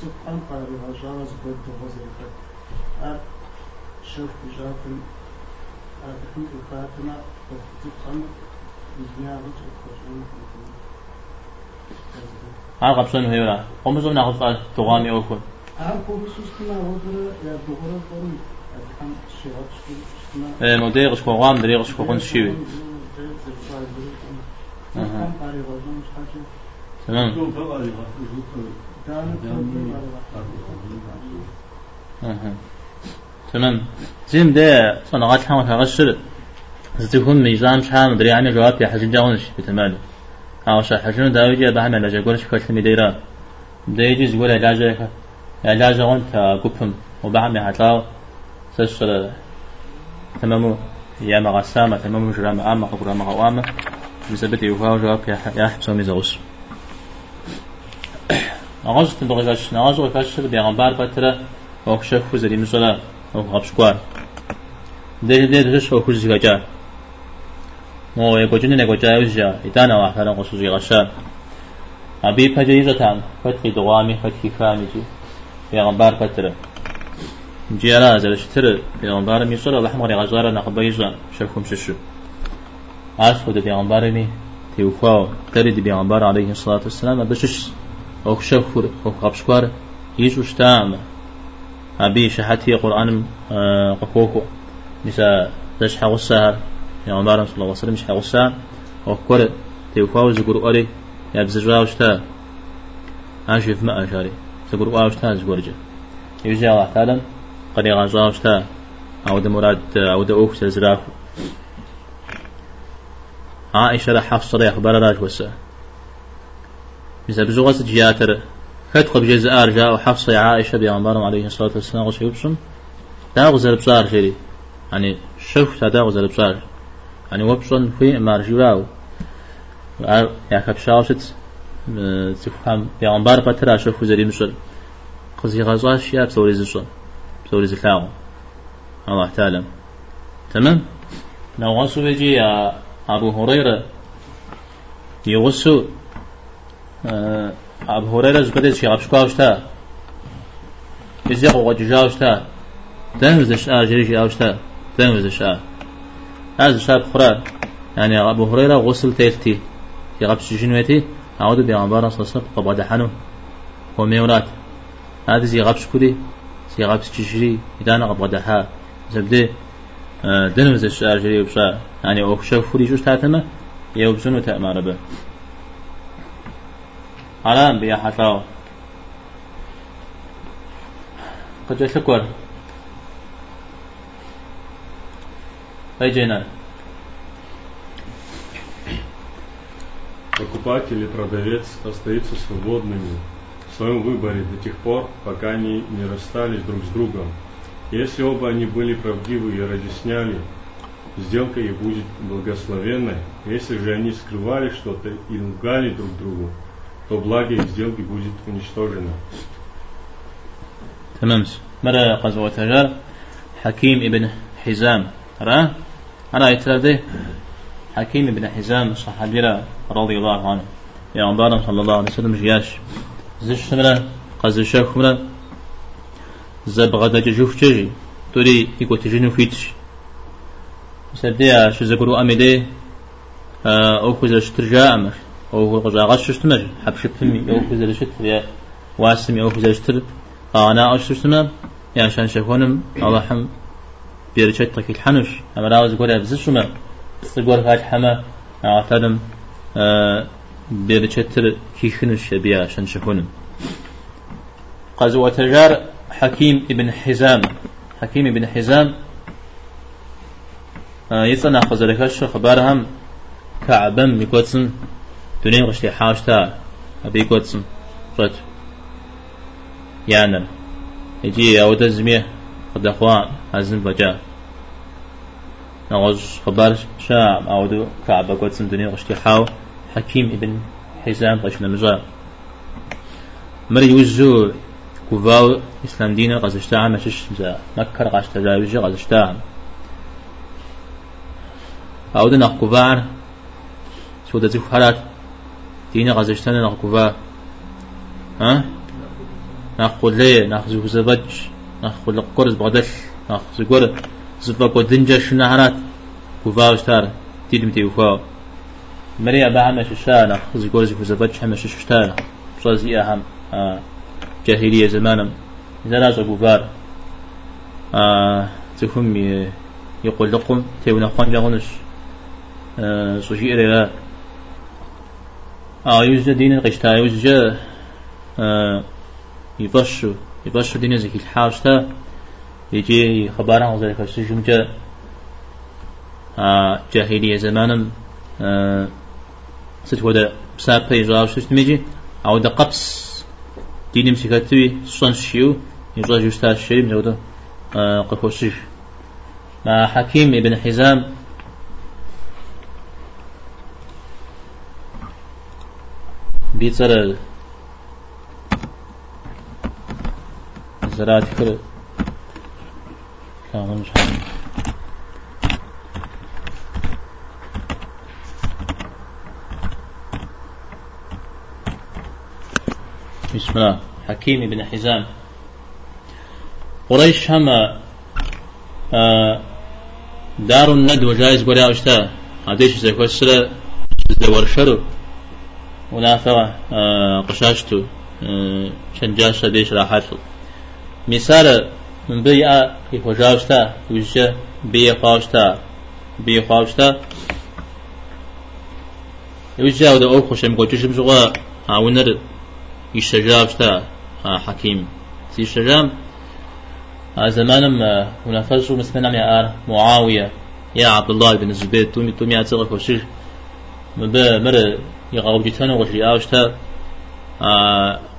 تبقى قاري هجارة زبد وغزيفة شوف بجاكم نحن الفاتنة تبقى الدنيا رجل ها قبسون هيولا قوم زوم ناخذ تغامي اوكل أهم كوبسوس كنا ودر يا دغرة قرن الحم شيرات شكنا إيه مودي غش كوغام دري غش كوغن شيوي أها. قاري غزون مش حاجة تمام. تمام. زين ده صنعات حمل هغشر زتكون ميزان شحال مدري عني جواب يا حجن جاونش بتماله. أو شا حجن داوجي بهم علاج قولش كل مديرا ده يجي يقول علاج علاج وانت قفم وبعم يحطاو سشر. تمامو. يا مغسامة تمامو جرام عامة قبرام غوامة بسبب يوفاو جواب يا حبسو ميزوش أغاز تبغيش نغاز وكاش بيغمبار بترة أو شف زري مسلا أو غبشكوار ده ده ده شو كل شيء جا. مو يقولون إنه جا. وجا إدانا واحد أنا قصوصي غشان أبي فجيزة تام فتحي دوامي فتحي فامي جي بيغمبار بترة جيرا زلش تر. بيغمبار ميصر الله حمر غزارة نقبيزا شفهم ششو عاش خود بيغمبار مي تيوفاو تريد بيغمبار عليه الصلاة والسلام. بشش أو خبشكوار يجوش تام. أبي شحتي قرآن قفوكو مثلا زش حغسها بيغمبار صلى الله عليه وسلم مش حغسها أو كور تيوفاو زقر أري يبزجواوش تا. أشوف ما أشاري زقر واوش تا زقرجة يجي الله تعالى قد يغازاوش تا. أو ده مراد أو ده أوك سزراف عائشة حفصة ريح برراج وسا مثل بزغة جياتر فتق بجزء جاء وحفصة عائشة بيغمبارهم عليه الصلاة والسلام غش يبسم؟ دا غزر بصار شري يعني شوف دا غزر بصار يعني وبصن في مارجوراو يا كبشاوشت تفهم بيغمبار بترا شوف زري مشل قزي غزاش يا بسوري زشون بسوري زلاو الله تعالى تمام؟ لو غصو بيجي يا أبو هريرة. يغسو أبو هريرة زبدت شي أبشكاوشتا يزيق وججاوشتا تنفذ الشاء جريش أوشتا تنفذ الشاء هذا الشاء بخرا يعني أبو هريرة غسل تيلتي يغبش جنوتي أعود بيغمبارا صلى الله عليه وسلم قبض حنو. وميورات هذا زي غبش كلي زي غبش تشري إذا أنا قبض حا زبدي دنمز الشعر جري وبشا يعني أو شوف فري جوش تاتما يوبزن وتأمار به على بيا حتى قد جاء شكر أجينا Покупатель и продавец остаются свободными в своем выборе до тех пор, пока они не расстались друг с другом если оба они были правдивы и разъясняли, сделка их будет благословенной. Если же они скрывали что-то и лгали друг другу, то благо их сделки будет уничтожено. تمام مرة قزوة تجار حكيم ابن حزام رأى أنا يتردي حكيم ابن حزام صحابي رضي الله عنه يا عمبارم صلى الله عليه وسلم جياش زش مرة قز شاف مرة زبغة جوف تجي توري يكو تجينو فيتش سديا شو زكرو أميدي أو كوزا شترجا أمر أو كوزا غش شتمر حب شتمي أو كوزا شتر يا واسمي أو كوزا شتر. أنا أش شتمر يا شان شكونم. الله حم. بيرشت تك الحنش أما راوز قول أبز شما تقول هاج حما أعتدم بيرشتر كيخنش بيا شان شكونم. قزوة تجار حكيم ابن حزام. حكيم ابن حزام. آه، يصنع خزركش خبرهم. كعبم يكوتسن. دنيا غشتي حاشتا أبي يكوتسن رج يعني يجي أو دزمية قد أخوان هزن بجا. نغز خبر شام أو دو كعب كوتسن دنيا غشتي حاو. حكيم ابن حزام قشنا مجا مري يوزو كوفاو إسلام دينا غزشتا مشش مزا مكة غشتا زاوجة غزشتا أو ده نخ سودا زي فرات دينا غزشتا نخ كوفا ها؟ قلي نخ زو زبج نخ قل قرز بغدش نخ زقور زبا قدنجا شنهرات كوفاو شتار تيدم تيوفاو مريا بعمش الشانخ زقور زي زبج همش شتار بصازي أهم آه جاهلية زمانا زلاز بوفار آه تفهم يقول لكم تيونا خوان جاغنش آه سوشي يوجد دين القشتا يوجد آه يبشو يبشو دين زكي الحاشتا يجي خبارا وذلك السجن آه جاهلية زمانا آه ستودا بساب بيجاو شتميجي أو دا قبس. دينم سكتوي صن شيو يجوا جوستا من آه قفوشيش مع حكيم ابن حزام بيتر زرات كر مش حاجة بسم الله. حكيم بن حزام. قريش هم آه، دار الندوة جايز قولي أشتا عديش زي كوسرة زي ورشرو. ونافع آه، قشاشتو آه، شنجاشة ديش راحاتو مثال من بيئة كيف وجاوشتا وجه بيئة فاوشتا بيئة فاوشتا وجه ودا أوخو شم قوتش بزغا عاونر يشجاوشتا حكيم سي شجام. زمانم منافسه مسمنا يا آر معاوية يا عبد الله بن الزبير تومي تومي أتغف وشير مر يغاو جتنا وشي آوشتا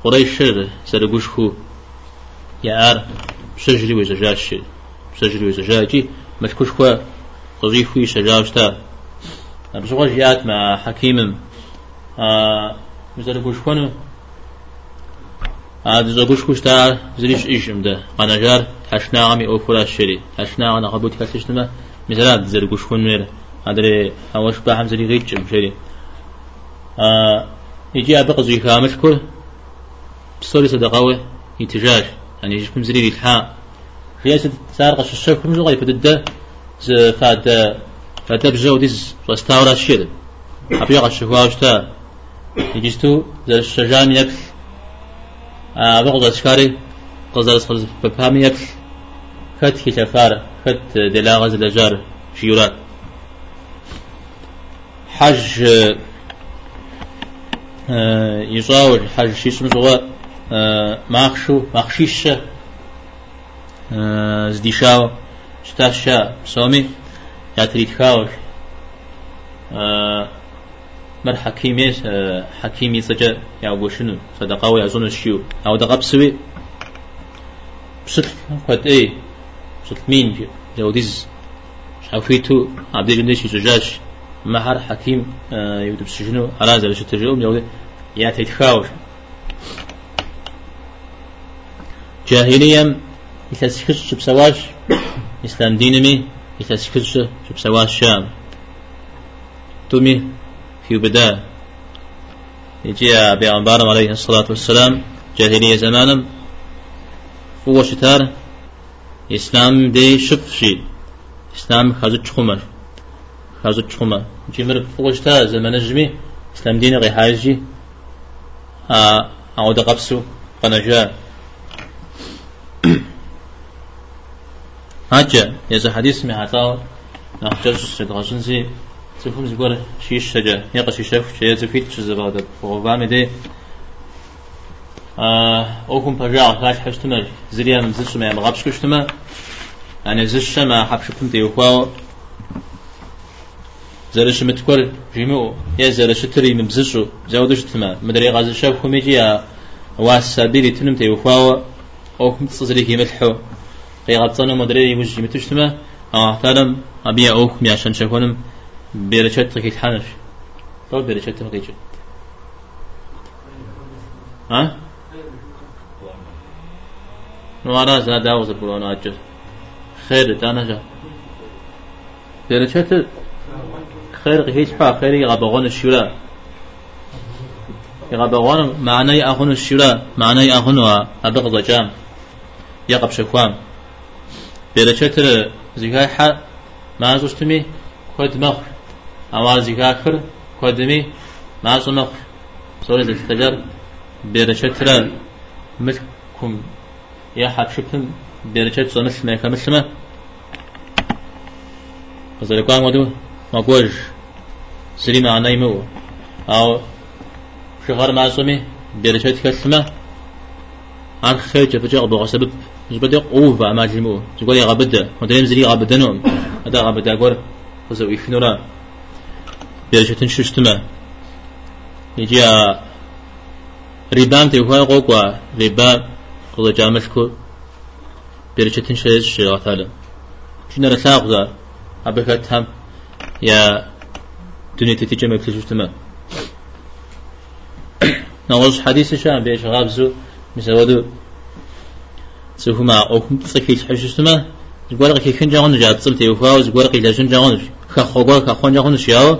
قريش شر سرقوش خو. يا آر بسجري وزجاج بسجري وزجاجي مشكوش خو قضي خوي شجاوشتا بزغوا جيات مع حكيم مزرقوش خونو عاد زبوش كشتا زريش إيشم ده. أنا جار حشنا عمي أو فراش شري حشنا أنا قبوت كاتشتما مثلا زرقوش كون مير أدري هواش بحم زري غيتشم شري آه يجي أبقى زي كامل كل بصوري صدقاوي يتجاج. يعني يجي كم زري الحاء هي سارق الشيخ كم زغاي فدد ز فاد فاد بجو ديز واستاورا شير أبيغ الشهواوشتا يجيستو زر الشجان يكل. بغض أشكاري قصد أسخل بفهم يكل. خد كي تفار خد دلاغز لجار شيورات حج يصاور حج شي اسمه زوا ماخشو ماخشيش زديشاو شتاشا سومي ياتريد خاور مر حكيمي حكيمي سجا يا وشنو صدقه ويا زون الشيو أو دقه بسوي بسل قد إيه بسل مين جي جوديز شافيتو عبد الجندش زجاج مهر حكيم يودب سجنو على زل شتجوم يودي يا تيتخاوش جاهليا يتسكش بسواش إسلام دينمي يتسكش بسواش شام تومي في بداية يجي بيغمبار عليه الصلاة والسلام جاهلية زمانا هو شتار إسلام دي شف إسلام خازت خمر. خازت خمر. جمر هو شتار زمان جمي إسلام دين غي حاجي أو دقبسو قنجا هاجا يزا حديث مهاتاو نحجر سيدغاشن زي تفهم زبور شيش شجا يقا شيشف شيء زفيت شزبادة وغبام دي. أوكم بجاع خاش حشتما زريا مزش ما يمغابش كشتما يعني زش ما حبشكم تيوخوا زرش متكور جيمو يا زرش تري مبزشو زودش تما. مدري غاز الشاب كوميجي يا واس سابيري تنم تيوخوا أوكم تصزري كي ملحو قيغطنا مدري يوجي متشتما آه تعلم أبي أوكم يا عشان شكونم بيرشت كي تحنش طول بيرشت كي ها نوارا زاد داوز بلون أجل خير تانا جا. بيرشت خير هيش حا خير يغبغون الشولا يغبغون معنى أخون الشولا معنى أخون وأبغض جام يقب شكوام بيرشت زكاة حا ما زوجتمي خد مخر أوازي كاكر كودمي ما صنخ سورة التجار بيرشترا متكم يا حب شبتم بيرشت صنف ما كمسمة فزلقان ودو ما قوج سري مع نيمو أو شغر ما صمي بيرشت كسمة. عن خير جفجاء بغا سبب جبدي قوة ما جمو جقول يا غبدة ودريم زري غبدنهم هذا غبدة قول فزو يفنورا بيرشتن ششتما يجي ريبام تيوها قوقوا. ريبام قضى جامشكو. بيرشتن شيش شغاثالا شنو رساق ذا؟ أبكت هم يا دنيا تتيجي مكتشفتما نغوش حديث شام بيش غابزو مسودو سوهما أوكم تسكيل حشتما زغور كي كن جاون جات صمت يوفاو زغور كي لاشن جاون خخوغو خخون جاون شياو.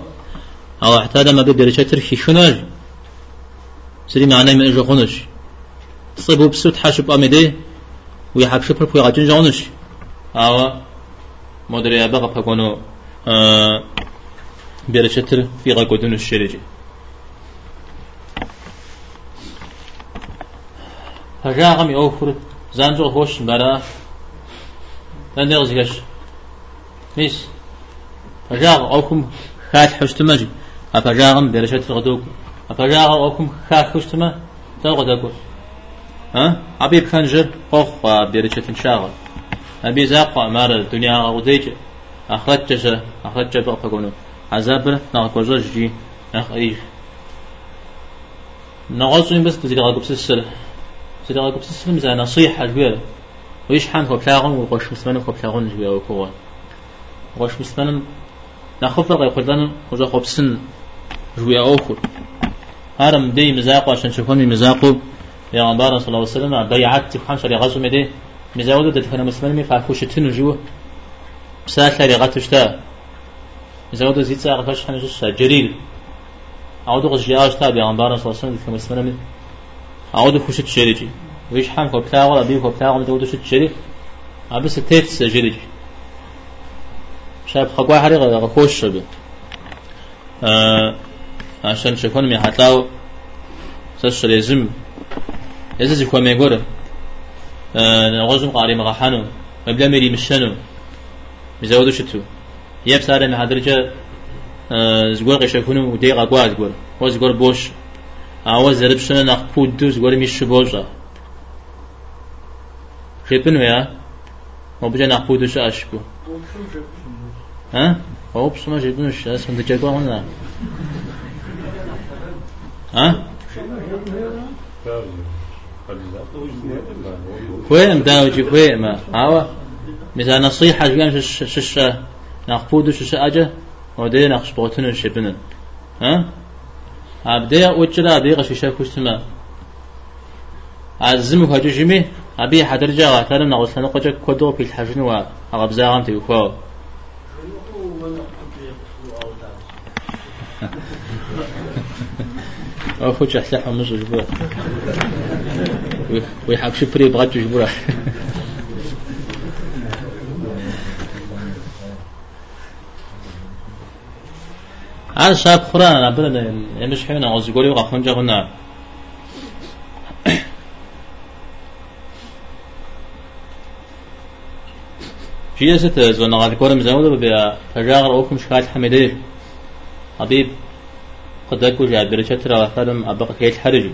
أو احتاج ما بدرجة تركي شناج سري معناه من أجو خونش. تصيبوا بسوت حاشب أمدي ويحب شبر في عجن جاونش أو مدري أبغى بكونو آه برشتر في غاكودن الشريجي فجاء غمي أوفر زانجو هوش برا لندغ زيش ميس فجاء أوكم خات حشتمجي أفجاء غم برشتر غدوك. أفجاء أوكم خات حشتما تغدقوا ها؟ أبي بخنجر. خوخ برشتر شاغل. أبي زاق مار الدنيا غوديج أخرجش أخرج بقى فقولوا عذاب نغكوزو جي أخ إيش نغوصين بس تزيد غاقب سلسل تزيد غاقب سلسل مزا نصيحة جوية ويش حان خو بلاغون وغوش مسمن خو بلاغون جوية وكوا غوش مسمن نخف غي قدن وزا خو بسن جوية أوخر هرم دي مزاقو عشان شوفون مزاقو يا غنبار صلى الله عليه وسلم بيعت خمسة لغزو مدي مزاودو دتفنا مسلمي فاكوش تنو جو. بسالة لغتشتا مزاودو زيت ساعة فاش حنجش جريل عودو غش جاش تابع عن بارا صلى الله عليه وسلم دتفنا مسلمي عودو خوشت شريجي ويش حام كو بتاعو أبي كو بتاعو مزاودو شت شري أبس تيت جريجي شاب خقوا حريق غخوش شبه. آه عشان شكون مي حتلاو سش لازم إذا زي كوا ميغورة نغزم قاري مغحانو مبلا مري مشانو مزودو شتو؟ يب سارة من هدرجة زغور قشكونو ودي غاقوا زغور هو زغور بوش أو زرب شنا نخبود دو زغور ميش بوشا خيبن ويا هو بجا نخبود شا أشكو ها هو بسما جيبن وش اسم دجاقوا هنا ها كويم داوجي كويم هاوا مثلا نصيحة جوان شش شش نخفود شش أجا ودي نخش بوتن شبنا ها؟ أبدي وجرا أبي غش شاف كشتما عزم كهجو جمي أبي حدر جا غاتر نغوص لنا قجا كودو في الحجن وأغب زاغم تيوكو أخو تحسح مش جبرا ويحب شفري بغات جبرا هذا شاب قرآن أبدا يمش حين أعوز يقولي وقفون جغنا في يسة زونا غادي كورم زمودو بيا فجاغر أوكم شكاية حميدير حبيب قدكو جاء برشة ترى فلم أبقى كيت حرج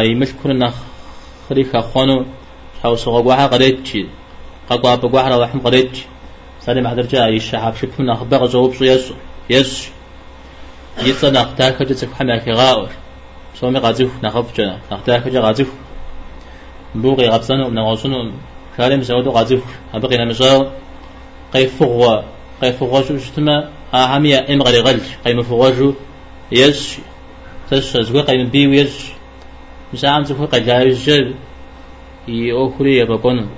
يمش كنا خريخ أخوانو حاو سوغا واحد قريت شي قاقوا أبقى واحد وحم قريت سالم حدر جاء يشحاب شكونا أخبار جواب سو. يسو يس يسا نختار كجا تفحنا كغاور سومي غازيف نخف جنا نختار كجا غازيف. بوغي غبسانو نغوصنو كارم زودو غازيف. أبقى نمشاو قيفغوا قيفغوا شو شتما؟ أهمية إم غري غلج. قيم فغوا يس تش زغا قيم بي ويس مساعم زفو قجايز جل يأخري يبقون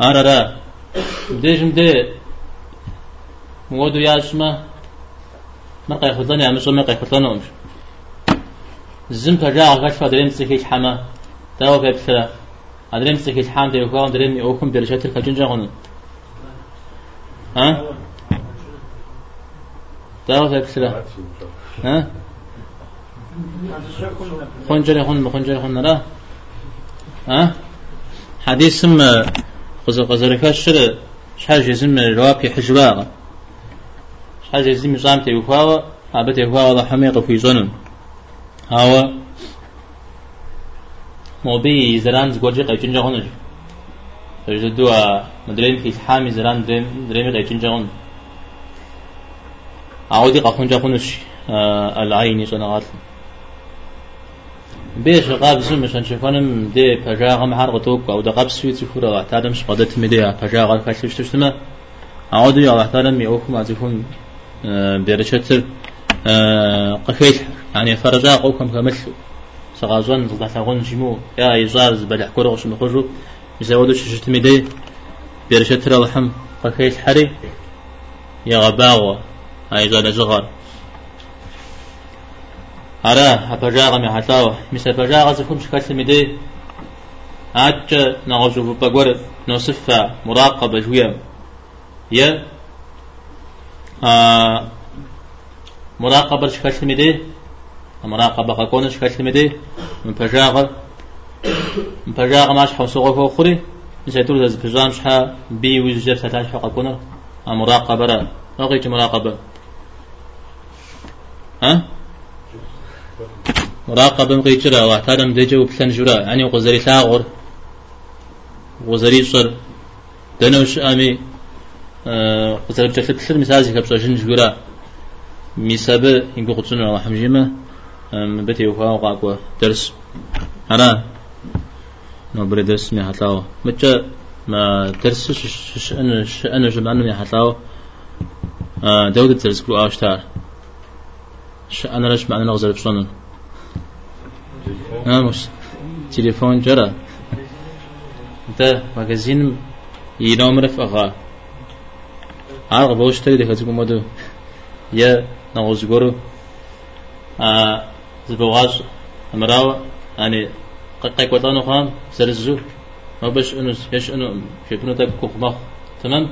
أرى ديجم دي. مودو ياسما ما قاي خلطان يا مسو ما قاي خلطان أمش زم فجاء غش فدريم سكيش حما تاو بيبسلا أدريم سكيش حام دي وكوان دريم يوكم برشات الكجنجا غنون ها تاو بيبسلا ها خنجر خن خنجر خن نرى ها حديث سم قزر قزر كاشر شحال جزم الروابي حجباغ شحال جزم مصام تيوكوا أبت يوكوا وضع حميق في زنون هاو موبي زران زغوجي قيتين جهون فجدوا مدرين في حامي زران درين درين قيتين جهون عودي قفون جهونش العين صنعات بيش قاب زم مشان شوفانم دي بجاغم حرق توك أو دقاب سويت سفورة تادم شقدت مدي بجاغ الكاشف تشتما عودي على تادم يوكم عزفون برشتر قفيت. يعني فرجا قوكم كمشو سغازون تغلقون شمو يا يزار زبل حكورو شمو خجو يزودو ششت ميدي. بيرشت رلحم قكيت حري. يا غباغو هاي زال زغر أرا هبجاغ مي حتاو. مس هبجاغ زكم شكل ميدي. أتش نغزو بقور نوصف مراقبة جوية. يا آه مراقبة شكل ميدي مراقبة قكون شكل ميدي من بجاغ من بجاغ ماش حوسوغو فوخري نسيتور ذا بجام شحا بي ويجر ستاش حقا كونر مراقبة را. نغيت مراقبة. ها مراقبة مقيتشرا واحترم ديجا وبلان جرا. يعني وغزري ثاغر وغزري صر دنوش أمي. وغزري بجلت تسر مسازي كبسو جن جرا ميسابة ينقو قدسنا وحمجيمة بتي وفاو قاقوة درس. أنا. نبري درس مي حتلاو متى ما درس أنا أنا جمعنا مي حتلاو دودة درس كلو أشتار. أنا ليش معنى نغزر بصنن آه مش تليفون جرى. أنت ماجازين ينام رفقا عارق بوشتري دي خزيكم مدو يا نغزقورو آه زبواج امراو يعني قاي قوتانو خام سرزو ما بش انو يش انو شيبنو تاك تمام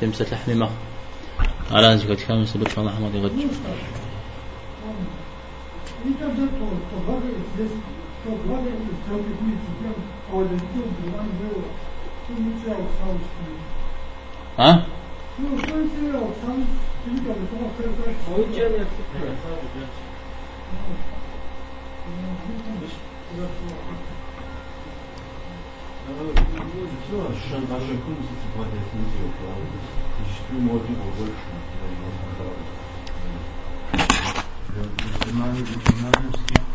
تمسة لحمي ما على زكاة كامل سبت شاء الله حمد يغج ها؟ Упоминание, упоминание всех